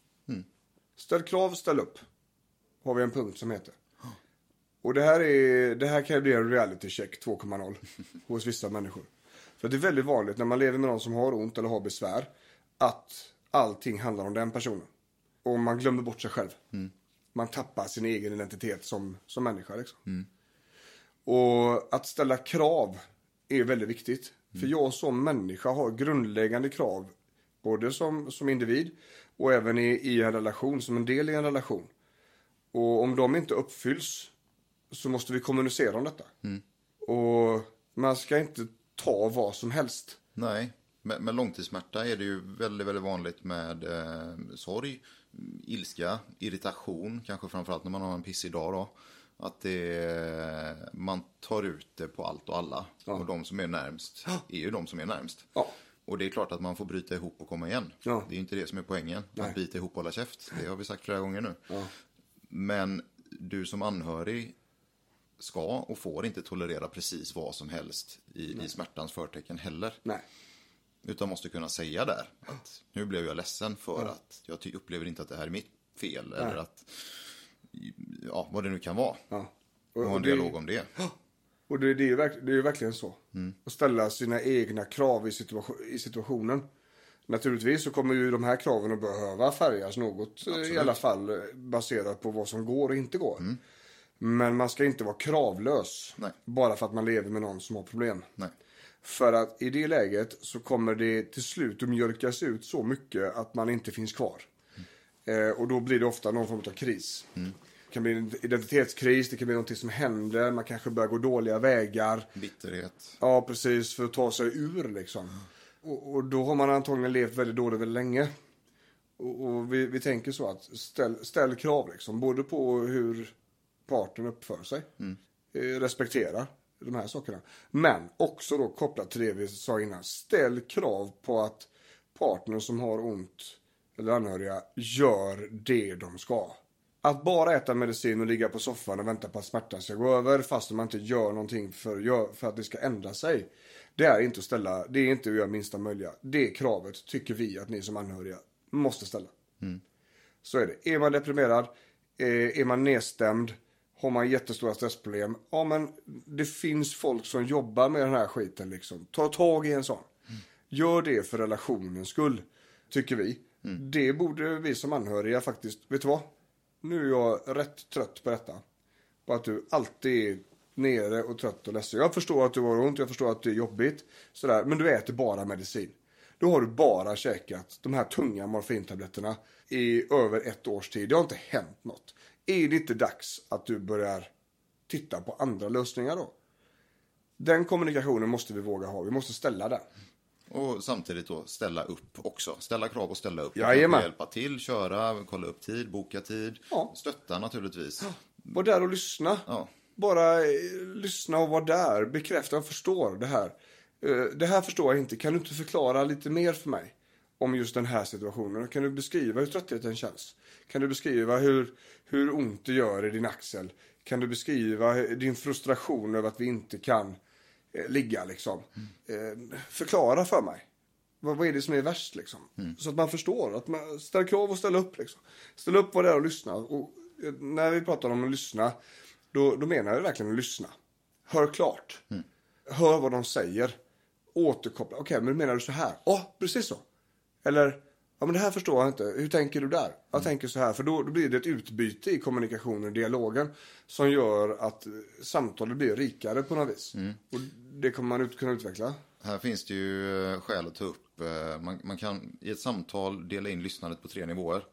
Ställ krav, ställ upp. Har vi en punkt som heter. Och det här, är, det här kan ju bli en reality check 2.0 hos vissa människor. För det är väldigt vanligt när man lever med någon som har ont eller har besvär att allting handlar om den personen. Och man glömmer bort sig själv. Man tappar sin egen identitet som, som människa. Liksom. Och att ställa krav är väldigt viktigt. För jag som människa har grundläggande krav. Både som, som individ och även i, i en relation, som en del i en relation. Och om de inte uppfylls så måste vi kommunicera om detta. Och man ska inte ta vad som helst. Nej, med, med långtidssmärta är det ju väldigt, väldigt vanligt med eh, sorg, ilska, irritation, kanske framförallt när man har en pissig dag då. Att det, man tar ut det på allt och alla. Och de som är närmst är ju de som är närmst. Ja. Och det är klart att man får bryta ihop och komma igen. Ja. Det är inte det som är poängen. Nej. Att bita ihop och hålla käft. Det har vi sagt flera gånger nu. Men du som anhörig ska och får inte tolerera precis vad som helst i, i smärtans förtecken heller. Nej. Utan måste kunna säga där att nu blev jag ledsen för att jag upplever inte att det här är mitt fel. Eller att, ja, vad det nu kan vara. Ja. Och ha en dialog om det. Och det, det, är det är verkligen så. Mm. Att ställa sina egna krav i, situation, i situationen. Naturligtvis så kommer ju de här kraven att behöva färgas något. eh, I alla fall eh, baserat på vad som går och inte går. Mm. Men man ska inte vara kravlös. Nej. Bara för att man lever med någon som har problem. Nej. För att i det läget så kommer det till slut att mjölkas ut så mycket att man inte finns kvar. Eh, och då blir det ofta någon form av kris. Det kan bli en identitetskris, det kan bli någonting som händer, man kanske börjar gå dåliga vägar. Bitterhet. Ja, precis, för att ta sig ur liksom. Och, och då har man antagligen levt väldigt dåligt väldigt länge. Och, och vi, vi tänker så att ställ, ställ krav liksom, både på hur partnern uppför sig. Eh, respektera de här sakerna. Men också då kopplat till det vi sa innan. Ställ krav på att partnern som har ont eller anhöriga gör det de ska. Att bara äta medicin och ligga på soffan och vänta på att smärtan ska gå över fast man inte gör någonting för, för att det ska ändra sig. Det är inte att ställa, det är inte att göra minsta möjliga. Det kravet tycker vi att ni som anhöriga måste ställa. Så är det. Är man deprimerad, eh, är man nedstämd, har man jättestora stressproblem. Ja men det finns folk som jobbar med den här skiten liksom. Ta tag i en sån. Gör det för relationens skull, tycker vi. Det borde vi som anhöriga faktiskt, vet du vad? Nu är jag rätt trött på detta. På att du alltid är nere och trött och ledsen. Jag förstår att du har ont, jag förstår att det är jobbigt. Sådär, men du äter bara medicin. Då har du bara käkat de här tunga morfintabletterna i över ett års tid. Det har inte hänt något. Är det inte dags att du börjar titta på andra lösningar då? Den kommunikationen måste vi våga ha. Vi måste ställa den. Och samtidigt då ställa upp också. Ställa krav och ställa upp. Jajamän. Hjälpa till, köra, kolla upp tid, boka tid. Ja. Stötta naturligtvis. Var där och lyssna. Ja. Bara eh, lyssna och vara där. Bekräfta, jag förstår det här. Eh, det här förstår jag inte. Kan du inte förklara lite mer för mig? Om just den här situationen. Kan du beskriva hur tröttheten känns? Kan du beskriva hur, hur ont det gör i din axel? Kan du beskriva din frustration över att vi inte kan eh, ligga liksom? Eh, förklara för mig. Vad, vad är det som är värst liksom? Så att man förstår. Att man ställer krav och ställer upp liksom. Ställ upp vad det är och lyssna. Och eh, när vi pratar om att lyssna, då, då menar jag verkligen att lyssna. Hör klart. Hör vad de säger. Återkoppla. Okej, men menar du så här? Ja, precis så. Eller, ja men det här förstår jag inte. Hur tänker du där? Jag tänker så här. För då, då blir det ett utbyte i kommunikationen och dialogen. Som gör att eh, samtalet blir rikare på något vis. Och det kommer man ut, kunna utveckla. Här finns det ju eh, skäl att ta upp. eh, Man, man kan i ett samtal dela in lyssnandet på tre nivåer.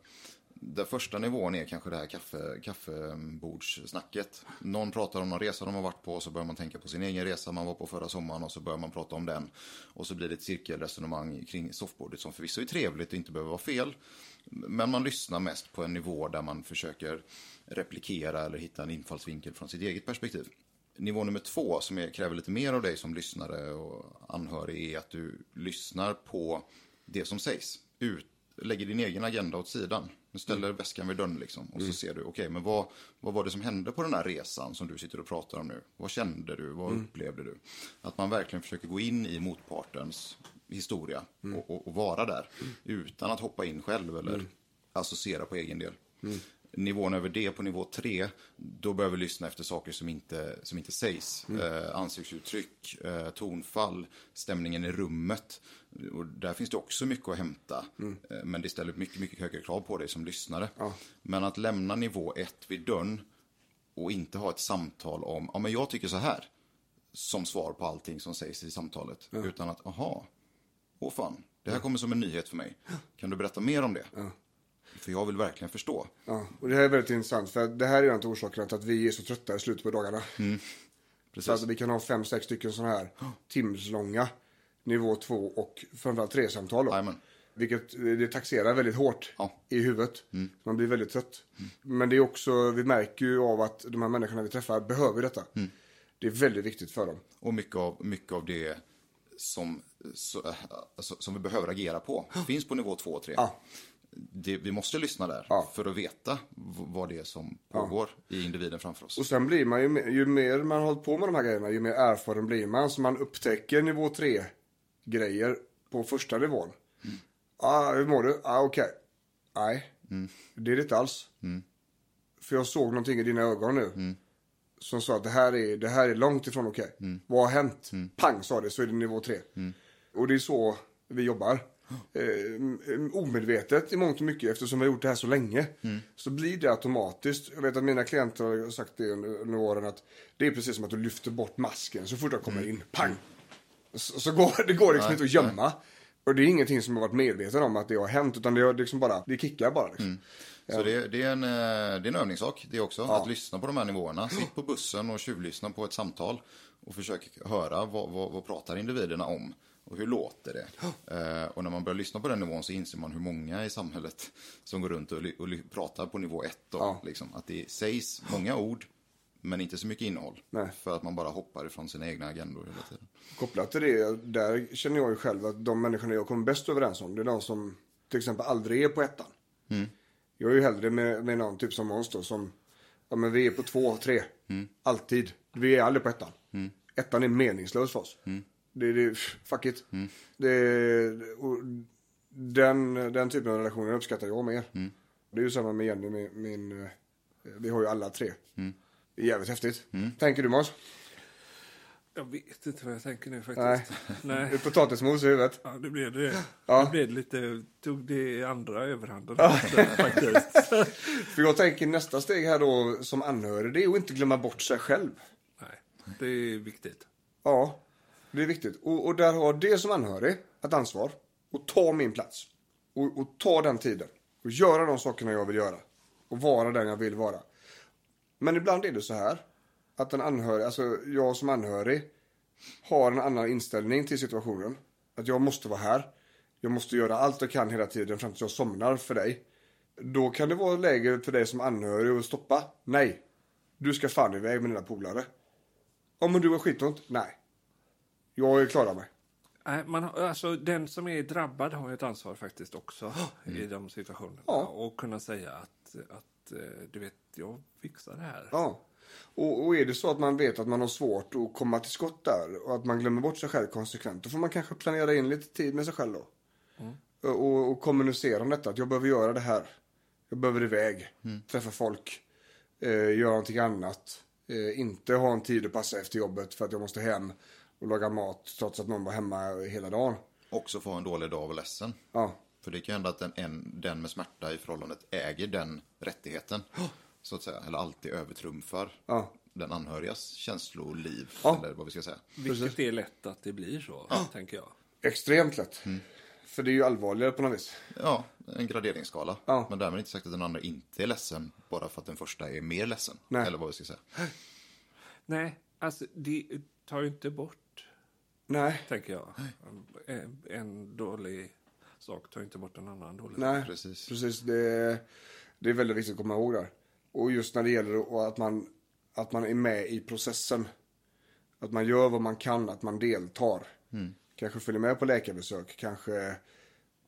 Den första nivån är kanske det här kaffe, kaffebordssnacket. Någon pratar om någon resa de har varit på och så börjar man tänka på sin egen resa man var på förra sommaren och så börjar man prata om den. Och så blir det ett cirkelresonemang kring soffbordet som förvisso är trevligt och inte behöver vara fel. Men man lyssnar mest på en nivå där man försöker replikera eller hitta en infallsvinkel från sitt eget perspektiv. Nivå nummer två som är, kräver lite mer av dig som lyssnare och anhörig är att du lyssnar på det som sägs. Ut, lägger din egen agenda åt sidan. Du ställer väskan vid dörren liksom och så ser du, okej men vad, vad var det som hände på den här resan som du sitter och pratar om nu? Vad kände du? Vad upplevde du? Att man verkligen försöker gå in i motpartens historia och, och, och vara där. Utan att hoppa in själv eller associera på egen del. Nivån över det på nivå tre, då börjar vi lyssna efter saker som inte, som inte sägs. Eh, ansiktsuttryck, eh, tonfall, stämningen i rummet. Och där finns det också mycket att hämta. Eh, men det ställer mycket, mycket högre krav på dig som lyssnare. Men att lämna nivå ett vid dörren och inte ha ett samtal om, ja men jag tycker så här. Som svar på allting som sägs i samtalet. Utan att, aha, åh fan, det här kommer som en nyhet för mig. Kan du berätta mer om det? För jag vill verkligen förstå. Ja, och det här är väldigt intressant. För det här är en av orsakerna till att vi är så trötta i slutet på dagarna. Precis. Så att vi kan ha fem, sex stycken sådana här timslånga nivå två och framförallt tre samtal då. Jajamän. Vilket det taxerar väldigt hårt Ja. i huvudet. Man blir väldigt trött. Men det är också, vi märker ju av att de här människorna vi träffar behöver detta. Det är väldigt viktigt för dem. Och mycket av, mycket av det som, så, alltså, som vi behöver agera på finns på nivå 2 och 3. Ja. Det, vi måste lyssna där Ja. för att veta vad det är som pågår i individen framför oss. Och sen blir man ju, mer- ju mer man har hållit på med de här grejerna, ju mer erfaren blir man. Så man upptäcker nivå 3 grejer på första nivån. Ah, hur mår du? Ah, okej. Nej, det är det inte alls. För jag såg någonting i dina ögon nu. Som sa att det här är, det här är långt ifrån okej. Vad har hänt? Pang sa det, så är det nivå 3. Och det är så vi jobbar. Eh, m- omedvetet i mångt och mycket eftersom vi har gjort det här så länge. Så blir det automatiskt. Jag vet att mina klienter har sagt det under, under åren att det är precis som att du lyfter bort masken så fort jag kommer in. Pang! Så, så går det går liksom inte att gömma. Och det är ingenting som jag varit medveten om att det har hänt utan det, liksom bara, det kickar bara. Liksom. Så det, det, är en, eh, det är en övningssak det också, att lyssna på de här nivåerna. Sitt på bussen och tjuvlyssna på ett samtal och försök höra vad, vad, vad pratar individerna om och hur låter det. Eh, och när man börjar lyssna på den nivån så inser man hur många i samhället som går runt och, och pratar på nivå ett. Då, Ja. liksom. Att det sägs många ord men inte så mycket innehåll. Nej. För att man bara hoppar ifrån sina egna agendor hela tiden. Kopplat till det, där känner jag ju själv att de människorna jag kommer bäst överens om, det är de som till exempel aldrig är på ettan. Jag är ju hellre med, med någon typ som Måns då, som, ja men vi är på två, tre. Alltid. Vi är aldrig på ettan. Ettan är meningslös för oss. Det, det, fuck it. Det, och den, den typen av relationer uppskattar jag mer. Det är ju samma med Jenny, min, min, eh, vi har ju alla tre. Det är jävligt häftigt. Tänker du Måns? Jag vet inte vad jag tänker nu Nej. faktiskt. Det är Nej. potatismos i huvudet. Ja, det blev det. Ja. Det blev lite, tog det andra överhanden faktiskt. För jag tänker nästa steg här då som anhörig, det är att inte glömma bort sig själv. Nej, det är viktigt. Ja, det är viktigt. Och, och där har det som anhörig ett ansvar. Och ta min plats. Och, och ta den tiden. Och göra de sakerna jag vill göra. Och vara den jag vill vara. Men ibland är det så här. Att en anhörig, alltså jag som anhörig. Har en annan inställning till situationen. Att jag måste vara här. Jag måste göra allt jag kan hela tiden fram tills jag somnar för dig. Då kan det vara läge för dig som anhörig att stoppa. Nej. Du ska fan iväg med dina polare. Ja men du har skitont. Nej. Jag klarar mig. Nej, man, alltså, den som är drabbad har ju ett ansvar faktiskt också i de situationerna. Ja. Och kunna säga att, att eh, du vet, jag fixar det här. Ja. Och, och är det så att man vet att man har svårt att komma till skott där och att man glömmer bort sig själv konsekvent, då får man kanske planera in lite tid med sig själv då. Och, och kommunicera om detta, att jag behöver göra det här. Jag behöver iväg, träffa folk, eh, göra någonting annat. Eh, inte ha en tid att passa efter jobbet för att jag måste hem och laga mat trots att någon var hemma hela dagen. Också få en dålig dag och vara ledsen. Ja, För det kan hända att den, en, den med smärta i förhållandet äger den rättigheten. Så att säga. Eller alltid övertrumfar Ja. den anhörigas känsloliv. Ja. Eller vad vi ska säga. Vilket är lätt att det blir så, tänker jag. extremt lätt. För det är ju allvarligare på något vis. Ja, en graderingsskala. Ja. Men därmed inte sagt att den andra inte är ledsen. Bara för att den första är mer ledsen. Nej. Eller vad vi ska säga. Nej, alltså det tar ju inte bort, Nej, tänker jag. En, en dålig sak tar inte bort en annan dålig sak. nej. Precis. Precis, det, det är väldigt viktigt att komma ihåg där. Och just när det gäller att man, att man är med i processen. Att man gör vad man kan, att man deltar. Kanske följer med på läkarbesök, kanske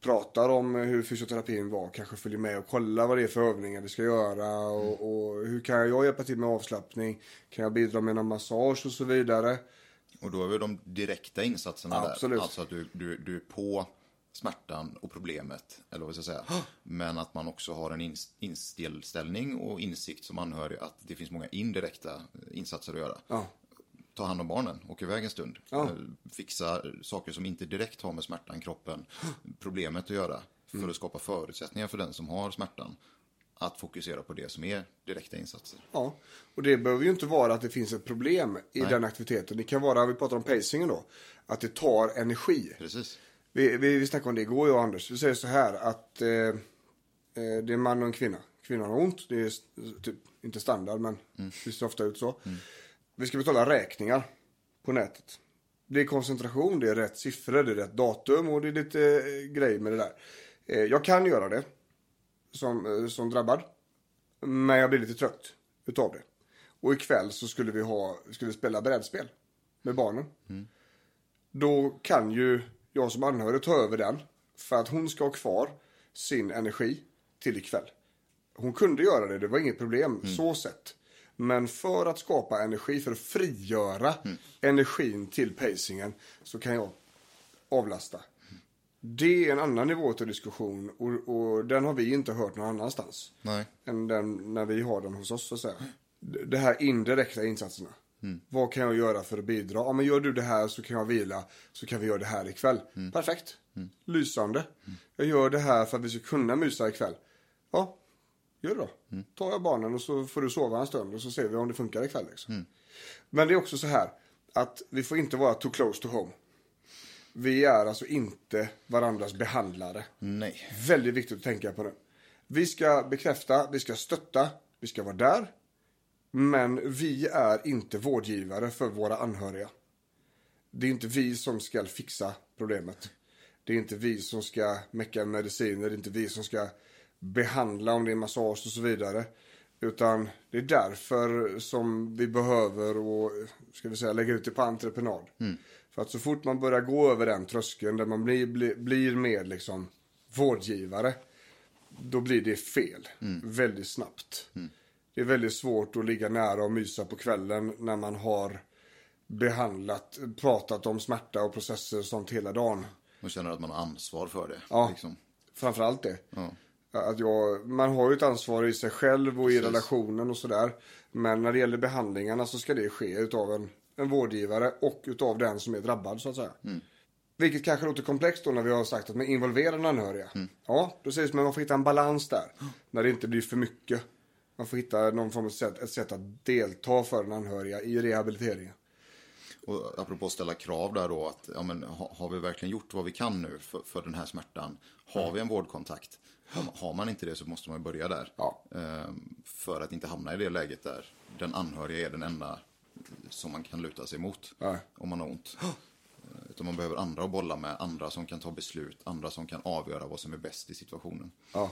pratar om hur fysioterapin var, kanske följer med och kollar vad det är för övningar vi ska göra och, och hur kan jag hjälpa till med avslappning? Kan jag bidra med någon massage och så vidare? Och då är vi de direkta insatserna Absolut. där. Alltså att du, du, du är på smärtan och problemet. Eller vad ska jag säga. Men att man också har en ins- inställning och insikt som anhörig att det finns många indirekta insatser att göra. Ja. Ta hand om barnen, åka iväg en stund. Ja. Eh, Fixa saker som inte direkt har med smärtan, kroppen, problemet att göra. För att skapa förutsättningar för den som har smärtan. Att fokusera på det som är direkta insatser. Ja, och det behöver ju inte vara att det finns ett problem i Nej. den aktiviteten. Det kan vara, vi pratar om pacingen då, att det tar energi. Precis. Vi, vi, vi snackade om det igår jag och Anders. Vi säger så här att eh, eh, det är en man och en kvinna. Kvinnan har ont, det är typ, inte standard men det ser ofta ut så. Vi ska betala räkningar på nätet. Det är koncentration, det är rätt siffror, det är rätt datum och det är lite eh, grejer med det där. Eh, jag kan göra det som, eh, som drabbad. Men jag blir lite trött utav det. Och ikväll så skulle vi, ha, skulle vi spela brädspel med barnen. Då kan ju jag som anhörig ta över den. För att hon ska ha kvar sin energi till ikväll. Hon kunde göra det, det var inget problem så sett. Men för att skapa energi, för att frigöra energin till pacingen så kan jag avlasta. Det är en annan nivå till diskussion och, och den har vi inte hört någon annanstans. Nej. Än den, när vi har den hos oss så att säga. Det här indirekta insatserna. Vad kan jag göra för att bidra? Ja men gör du det här så kan jag vila. Så kan vi göra det här ikväll. Perfekt. Lysande. Jag gör det här för att vi ska kunna mysa ikväll. Ja, gör det då. Tar jag barnen och så får du sova en stund och så ser vi om det funkar ikväll. Liksom. Men det är också så här att vi får inte vara too close to home. Vi är alltså inte varandras behandlare. Nej. Väldigt viktigt att tänka på nu. Vi ska bekräfta, vi ska stötta, vi ska vara där. Men vi är inte vårdgivare för våra anhöriga. Det är inte vi som ska fixa problemet. Det är inte vi som ska mecka mediciner, det är inte vi som ska behandla om det är massage och så vidare. Utan det är därför som vi behöver och, ska vi säga, lägga ut det på entreprenad. För att så fort man börjar gå över den tröskeln där man blir, blir, blir mer liksom vårdgivare. Då blir det fel. Väldigt snabbt. Det är väldigt svårt att ligga nära och mysa på kvällen när man har behandlat, pratat om smärta och processer och sånt hela dagen. Man känner att man har ansvar för det. Ja. Liksom. Framförallt det. Ja. Att jag, man har ju ett ansvar i sig själv och i Precis. relationen och sådär. Men när det gäller behandlingarna så ska det ske utav en, en vårdgivare och utav den som är drabbad så att säga. Vilket kanske låter komplext då när vi har sagt att man involverar den anhöriga. Ja, precis. Men man får hitta en balans där. När det inte blir för mycket. Man får hitta någon form av sätt, ett sätt att delta för den anhöriga i rehabiliteringen. Och apropå att ställa krav där då, att ja, men, ha, har vi verkligen gjort vad vi kan nu för, för den här smärtan? Har vi en vårdkontakt? Har, har man inte det så måste man börja där. Ja. Ehm, för att inte hamna i det läget där den anhöriga är den enda som man kan luta sig mot Nej. om man har ont. Eh, Utan man behöver andra att bolla med, andra som kan ta beslut, andra som kan avgöra vad som är bäst i situationen. Ja,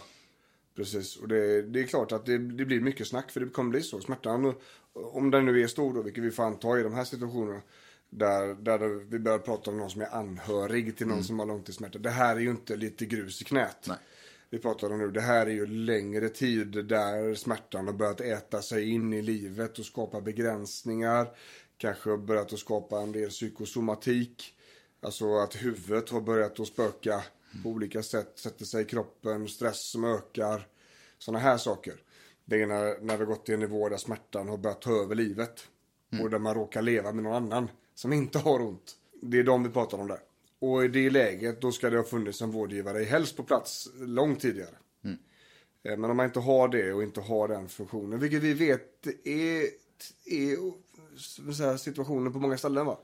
precis. Och det, det är klart att det, det blir mycket snack för det kommer bli så. Smärtan, om den nu är stor då, vilket vi får anta i de här situationerna, Där, där vi börjar prata om någon som är anhörig till någon Mm. som har långtidssmärta. Det här är ju inte lite grus i knät. Nej. Vi pratar om nu, det här är ju längre tid där smärtan har börjat äta sig in i livet och skapa begränsningar. Kanske har börjat att skapa en del psykosomatik. Alltså att huvudet har börjat att spöka på olika sätt, sätter sig i kroppen, stress som ökar. Sådana här saker. Det är när, när vi gått till en nivå där smärtan har börjat ta över livet. Och där man råkar leva med någon annan som inte har ont. Det är de vi pratar om där. Och i det läget då ska det ha funnits en vårdgivare helst på plats långt tidigare. Eh, Men om man inte har det och inte har den funktionen, vilket vi vet är, är situationen på många ställen. Va?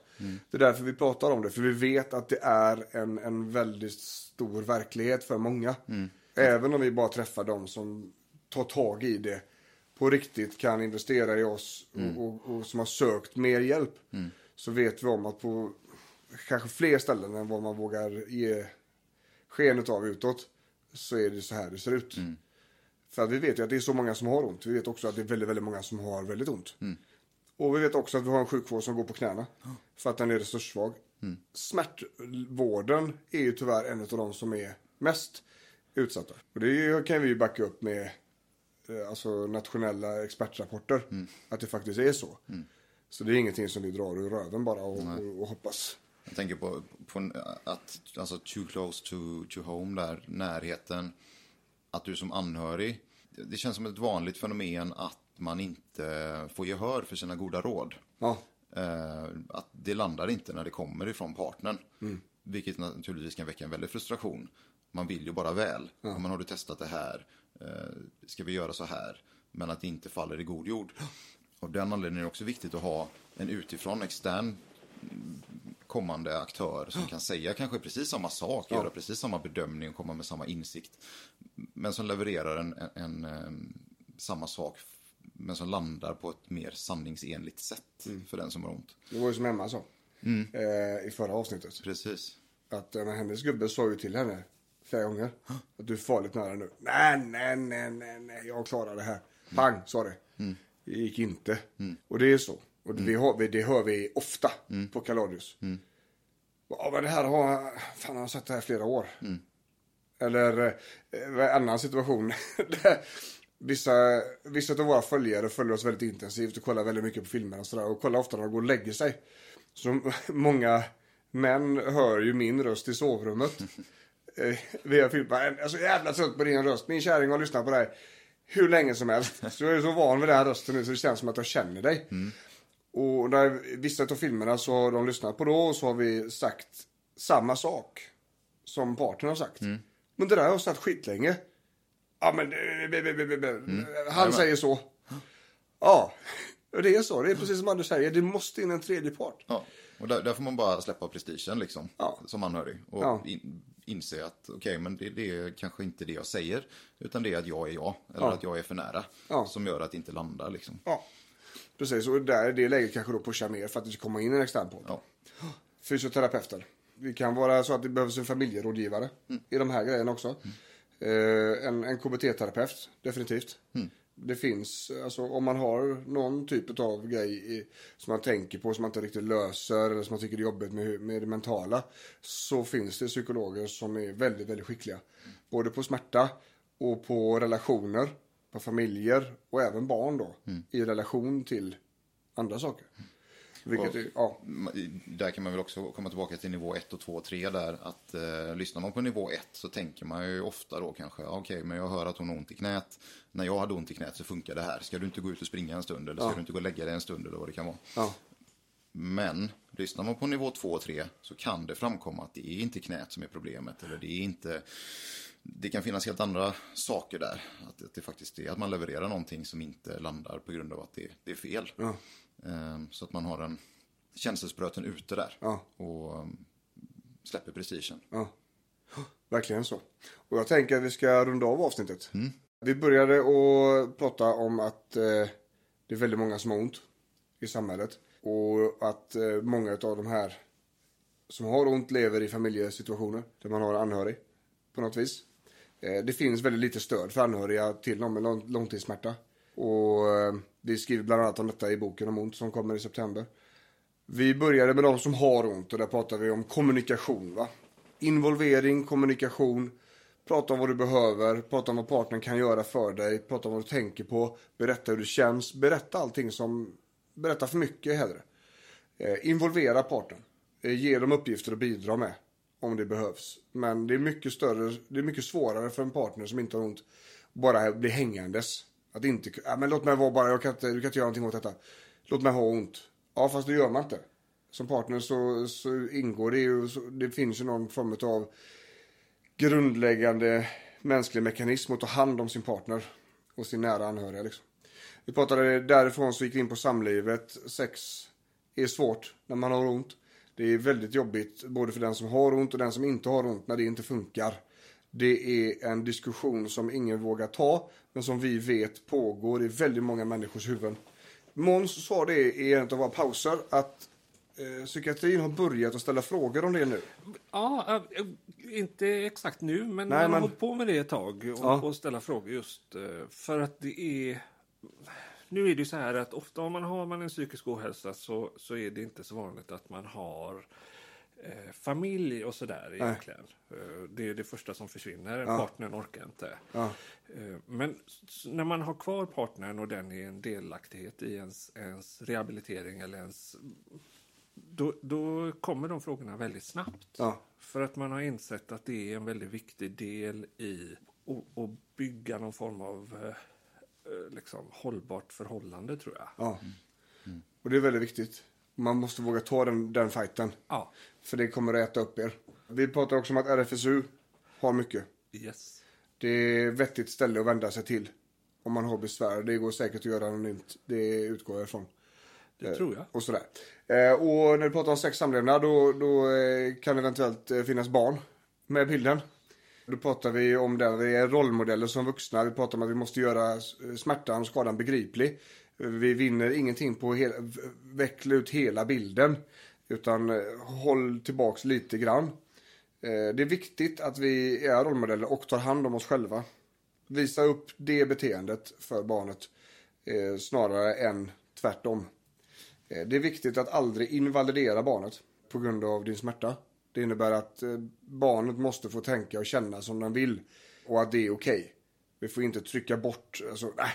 Det är därför vi pratar om det, för vi vet att det är en, en väldigt stor verklighet för många. Även om vi bara träffar de som tar tag i det på riktigt, kan investera i oss och, och, och som har sökt mer hjälp. Så vet vi om att på kanske fler ställen än vad man vågar ge skenet av utåt så är det så här det ser ut. För att vi vet ju att det är så många som har ont. Vi vet också att det är väldigt, väldigt många som har väldigt ont. Och vi vet också att vi har en sjukvård som går på knäna. För att den är resurssvag. Smärtvården är ju tyvärr en av de som är mest utsatta. Och det kan vi ju backa upp med eh, alltså nationella expertrapporter. Att det faktiskt är så. Så det är ingenting som vi drar ur röven bara och, och, och hoppas. Jag tänker på, på att, alltså too close to, to home där, närheten. Att du som anhörig, det känns som ett vanligt fenomen att man inte får gehör för sina goda råd. Ja, Eh, att det landar inte när det kommer ifrån partnern. Vilket naturligtvis kan väcka en väldig frustration. Man vill ju bara väl. Ja. Men har du testat det här? Eh, ska vi göra så här? Men att det inte faller i god jord. Av den anledningen är det också viktigt att ha en utifrån extern mm, kommande aktör som kan säga kanske precis samma sak, göra precis samma bedömning och komma med samma insikt. Men som levererar en, en, en, em, samma sak men som landar på ett mer sanningsenligt sätt för den som har ont. det var ju som Emma sa. Eh, I förra avsnittet. Precis. Att eh, men hennes gubbe sa ju till henne flera gånger. Att du är farligt nära nu. Nej, nej, nej, nej, nej, jag klarar det här. Pang, sa det. Det gick inte. Och det är så. Och det, har vi, det hör vi ofta på Kaladius. Ja, men det här har, fan jag har sett det här flera år. Eller eh, en annan situation. där vissa, vissa av våra följare följer oss väldigt intensivt och kollar väldigt mycket på filmer och sådär. Och kollar ofta när de går och lägger sig. Så många män hör ju min röst i sovrummet. Eh, via filmer. Jag är så jävla trött på din röst. Min kärring har lyssnat på dig hur länge som helst. Så jag är så van vid den här rösten nu så det känns som att jag känner dig. Och när vissa av filmerna så har de lyssnat på då och så har vi sagt samma sak som partnern har sagt. Men det där har jag sagt skitlänge. Ja men han säger så. Ja, det är så. Det är precis som Anders säger. Det måste in en tredje part. Ja. Och där, där får man bara släppa prestigen liksom, Ja. som anhörig. Och Ja. in, inse att okej, men det, det är kanske inte det jag säger. Utan det är att jag är jag. Eller Ja. att jag är för nära. Som gör att det inte landar liksom. Ja, precis. Och där i det läget kanske då pushar mer för att det ska komma in en extern podd. Ja. Fysioterapeuter. Det kan vara så att det behövs en familjerådgivare i de här grejerna också. Eh, en en KBT-terapeut, definitivt. Det finns, alltså om man har någon typ av grej i, som man tänker på som man inte riktigt löser eller som man tycker är jobbigt med, med det mentala. Så finns det psykologer som är väldigt, väldigt skickliga. Både på smärta och på relationer, på familjer och även barn då. I relation till andra saker. Vilket Och- ja. Där kan man väl också komma tillbaka till nivå 1 och 2 och 3 där. Att eh, lyssnar man på nivå 1 så tänker man ju ofta då kanske, ja, okej, men jag hör att hon har ont i knät. När jag hade ont i knät så funkar det här. Ska du inte gå ut och springa en stund eller ska Ja. du inte gå och lägga dig en stund eller vad det kan vara. Ja. Men lyssnar man på nivå 2 och 3 så kan det framkomma att det är inte knät som är problemet. Eller det är inte... Det kan finnas helt andra saker där. Att, att det faktiskt är att man levererar någonting som inte landar på grund av att det, det är fel. Ja. Ehm, så att man har en känselspröten ute där. Ja. Och um, släpper prestigen. Ja, verkligen så. Och jag tänker att vi ska runda av avsnittet. Vi började att prata om att eh, det är väldigt många som har ont i samhället. Och att eh, många av de här som har ont lever i familjesituationer där man har en anhörig på något vis. Eh, det finns väldigt lite stöd för anhöriga till någon med lång, långtidssmärta. Och eh, vi skriver bland annat om detta i boken om ont som kommer i september. Vi började med de som har ont och där pratar vi om kommunikation. Va? Involvering, kommunikation, prata om vad du behöver, prata om vad partnern kan göra för dig, prata om vad du tänker på, berätta hur det känns, berätta allting som, berätta för mycket hellre. Eh, involvera partnern, ge dem uppgifter att bidra med om det behövs. Men det är mycket större, det är mycket svårare för en partner som inte har ont bara bli hängandes. Att inte, ja, men låt mig vara bara, jag kan inte, du kan inte göra någonting åt detta. Låt mig ha ont. Ja, fast det gör man inte. Som partner så, så ingår det ju, så, det finns ju någon form av grundläggande mänsklig mekanism att ta hand om sin partner och sin nära anhöriga. Liksom. Vi pratade därifrån så gick vi in på samlivet. Sex är svårt när man har ont. Det är väldigt jobbigt både för den som har ont och den som inte har ont när det inte funkar. Det är en diskussion som ingen vågar ta, men som vi vet pågår i väldigt många människors huvuden. Måns sa det i en av våra pauser att eh, psykiatrin har börjat att ställa frågor om det nu. Ja, äh, inte exakt nu, men Nej, man har men- hållit på med det ett tag och, Ja. och ställa frågor just eh, för att det är... Nu är det så här att ofta om man har man en psykisk ohälsa så, så är det inte så vanligt att man har eh, familj och sådär egentligen. Eh, det är det första som försvinner. Ja. Partnern orkar inte. Ja. Eh, Men när man har kvar partnern och den är en delaktighet i ens, ens rehabilitering eller ens... Då, då kommer de frågorna väldigt snabbt. Ja. För att man har insett att det är en väldigt viktig del i att- bygga någon form av eh, liksom, hållbart förhållande, tror jag. Ja. Och det är väldigt viktigt. Man måste våga ta den, den fighten. Ja, För det kommer att äta upp er. Vi pratar också om att RFSU har mycket. yes. Det är ett vettigt ställe att vända sig till. Om man har besvär. Det går säkert att göra anonymt. Det utgår jag ifrån. Det tror jag. Och sådär. Eh, och när du pratar om sex samlevnad då, då eh, kan det eventuellt eh, finnas barn med bilden. Då pratar vi om det, vi är rollmodeller som vuxna. Vi pratar om att vi måste göra eh, smärtan och skadan begriplig. Vi vinner ingenting på att veckla ut hela bilden. Utan eh, håll tillbaks lite grann. Eh, det är viktigt att vi är rollmodeller och tar hand om oss själva. Visa upp det beteendet för barnet snarare än tvärtom. Det är viktigt att aldrig invalidera barnet på grund av din smärta. Det innebär att eh, barnet måste få tänka och känna som den vill och att det är okej. Vi får inte trycka bort, alltså, nej,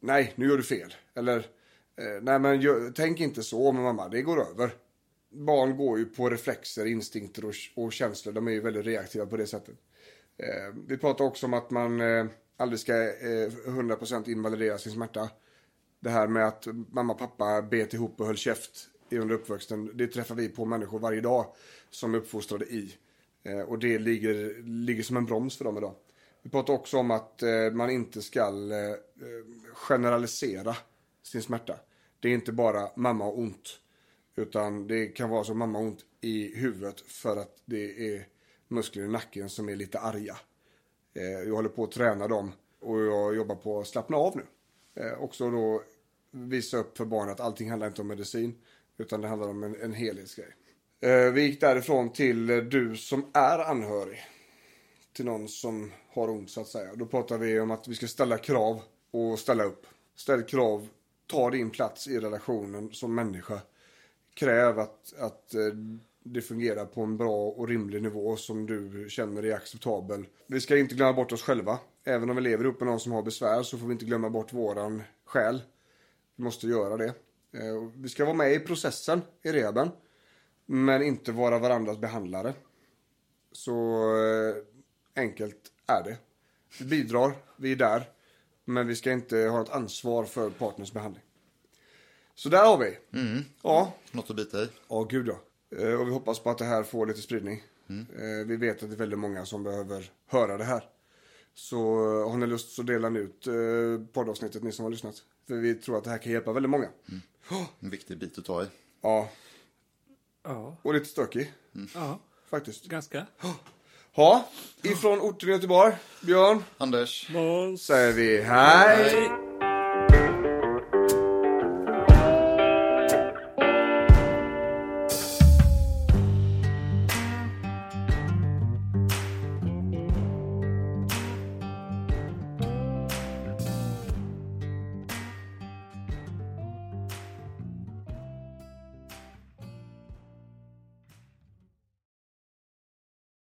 nej, nu gör du fel. Eller, eh, nej men gör, tänk inte så med mamma, det går över. Barn går ju på reflexer, instinkter och, och känslor, de är ju väldigt reaktiva på det sättet. Eh, vi pratar också om att man eh, aldrig ska eh, 100% invalidera sin smärta. Det här med att mamma och pappa bet ihop och höll käft under uppväxten. Det träffar vi på människor varje dag som är uppfostrade i. Eh, och det ligger, ligger som en broms för dem idag. Vi pratar också om att eh, man inte ska eh, eh, generalisera sin smärta. Det är inte bara mamma har ont. Utan det kan vara så mamma har ont i huvudet för att det är muskler i nacken som är lite arga. Eh, jag håller på att träna dem och jag jobbar på att slappna av nu. Eh, också då visa upp för barnen att allting handlar inte om medicin utan det handlar om en, en helhetsgrej. Eh, vi gick därifrån till eh, du som är anhörig till någon som har ont så att säga. Då pratar vi om att vi ska ställa krav och ställa upp. Ställ krav, ta din plats i relationen som människa. Kräv att, att eh, det fungerar på en bra och rimlig nivå som du känner är acceptabel. Vi ska inte glömma bort oss själva. Även om vi lever ihop med någon som har besvär så får vi inte glömma bort våran själ. Vi måste göra det. Eh, Vi ska vara med i processen i rehaben. Men inte vara varandras behandlare. Så eh, enkelt är det. Vi bidrar, vi är där. Men vi ska inte ha ett ansvar för partners behandling. Så där har vi. Ja, Något att bita i. ja gud ja. Eh, Och vi hoppas på att det här får lite spridning. Eh, Vi vet att det är väldigt många som behöver höra det här. Så har ni lust så delar ni ut poddavsnittet, ni som har lyssnat. För vi tror att det här kan hjälpa väldigt många. En viktig bit att ta i. Ja, Ja, och lite stökig ja faktiskt. ganska. Ja, ifrån orten Göteborg, Björn, Anders. Måns. säger vi hej. Hej.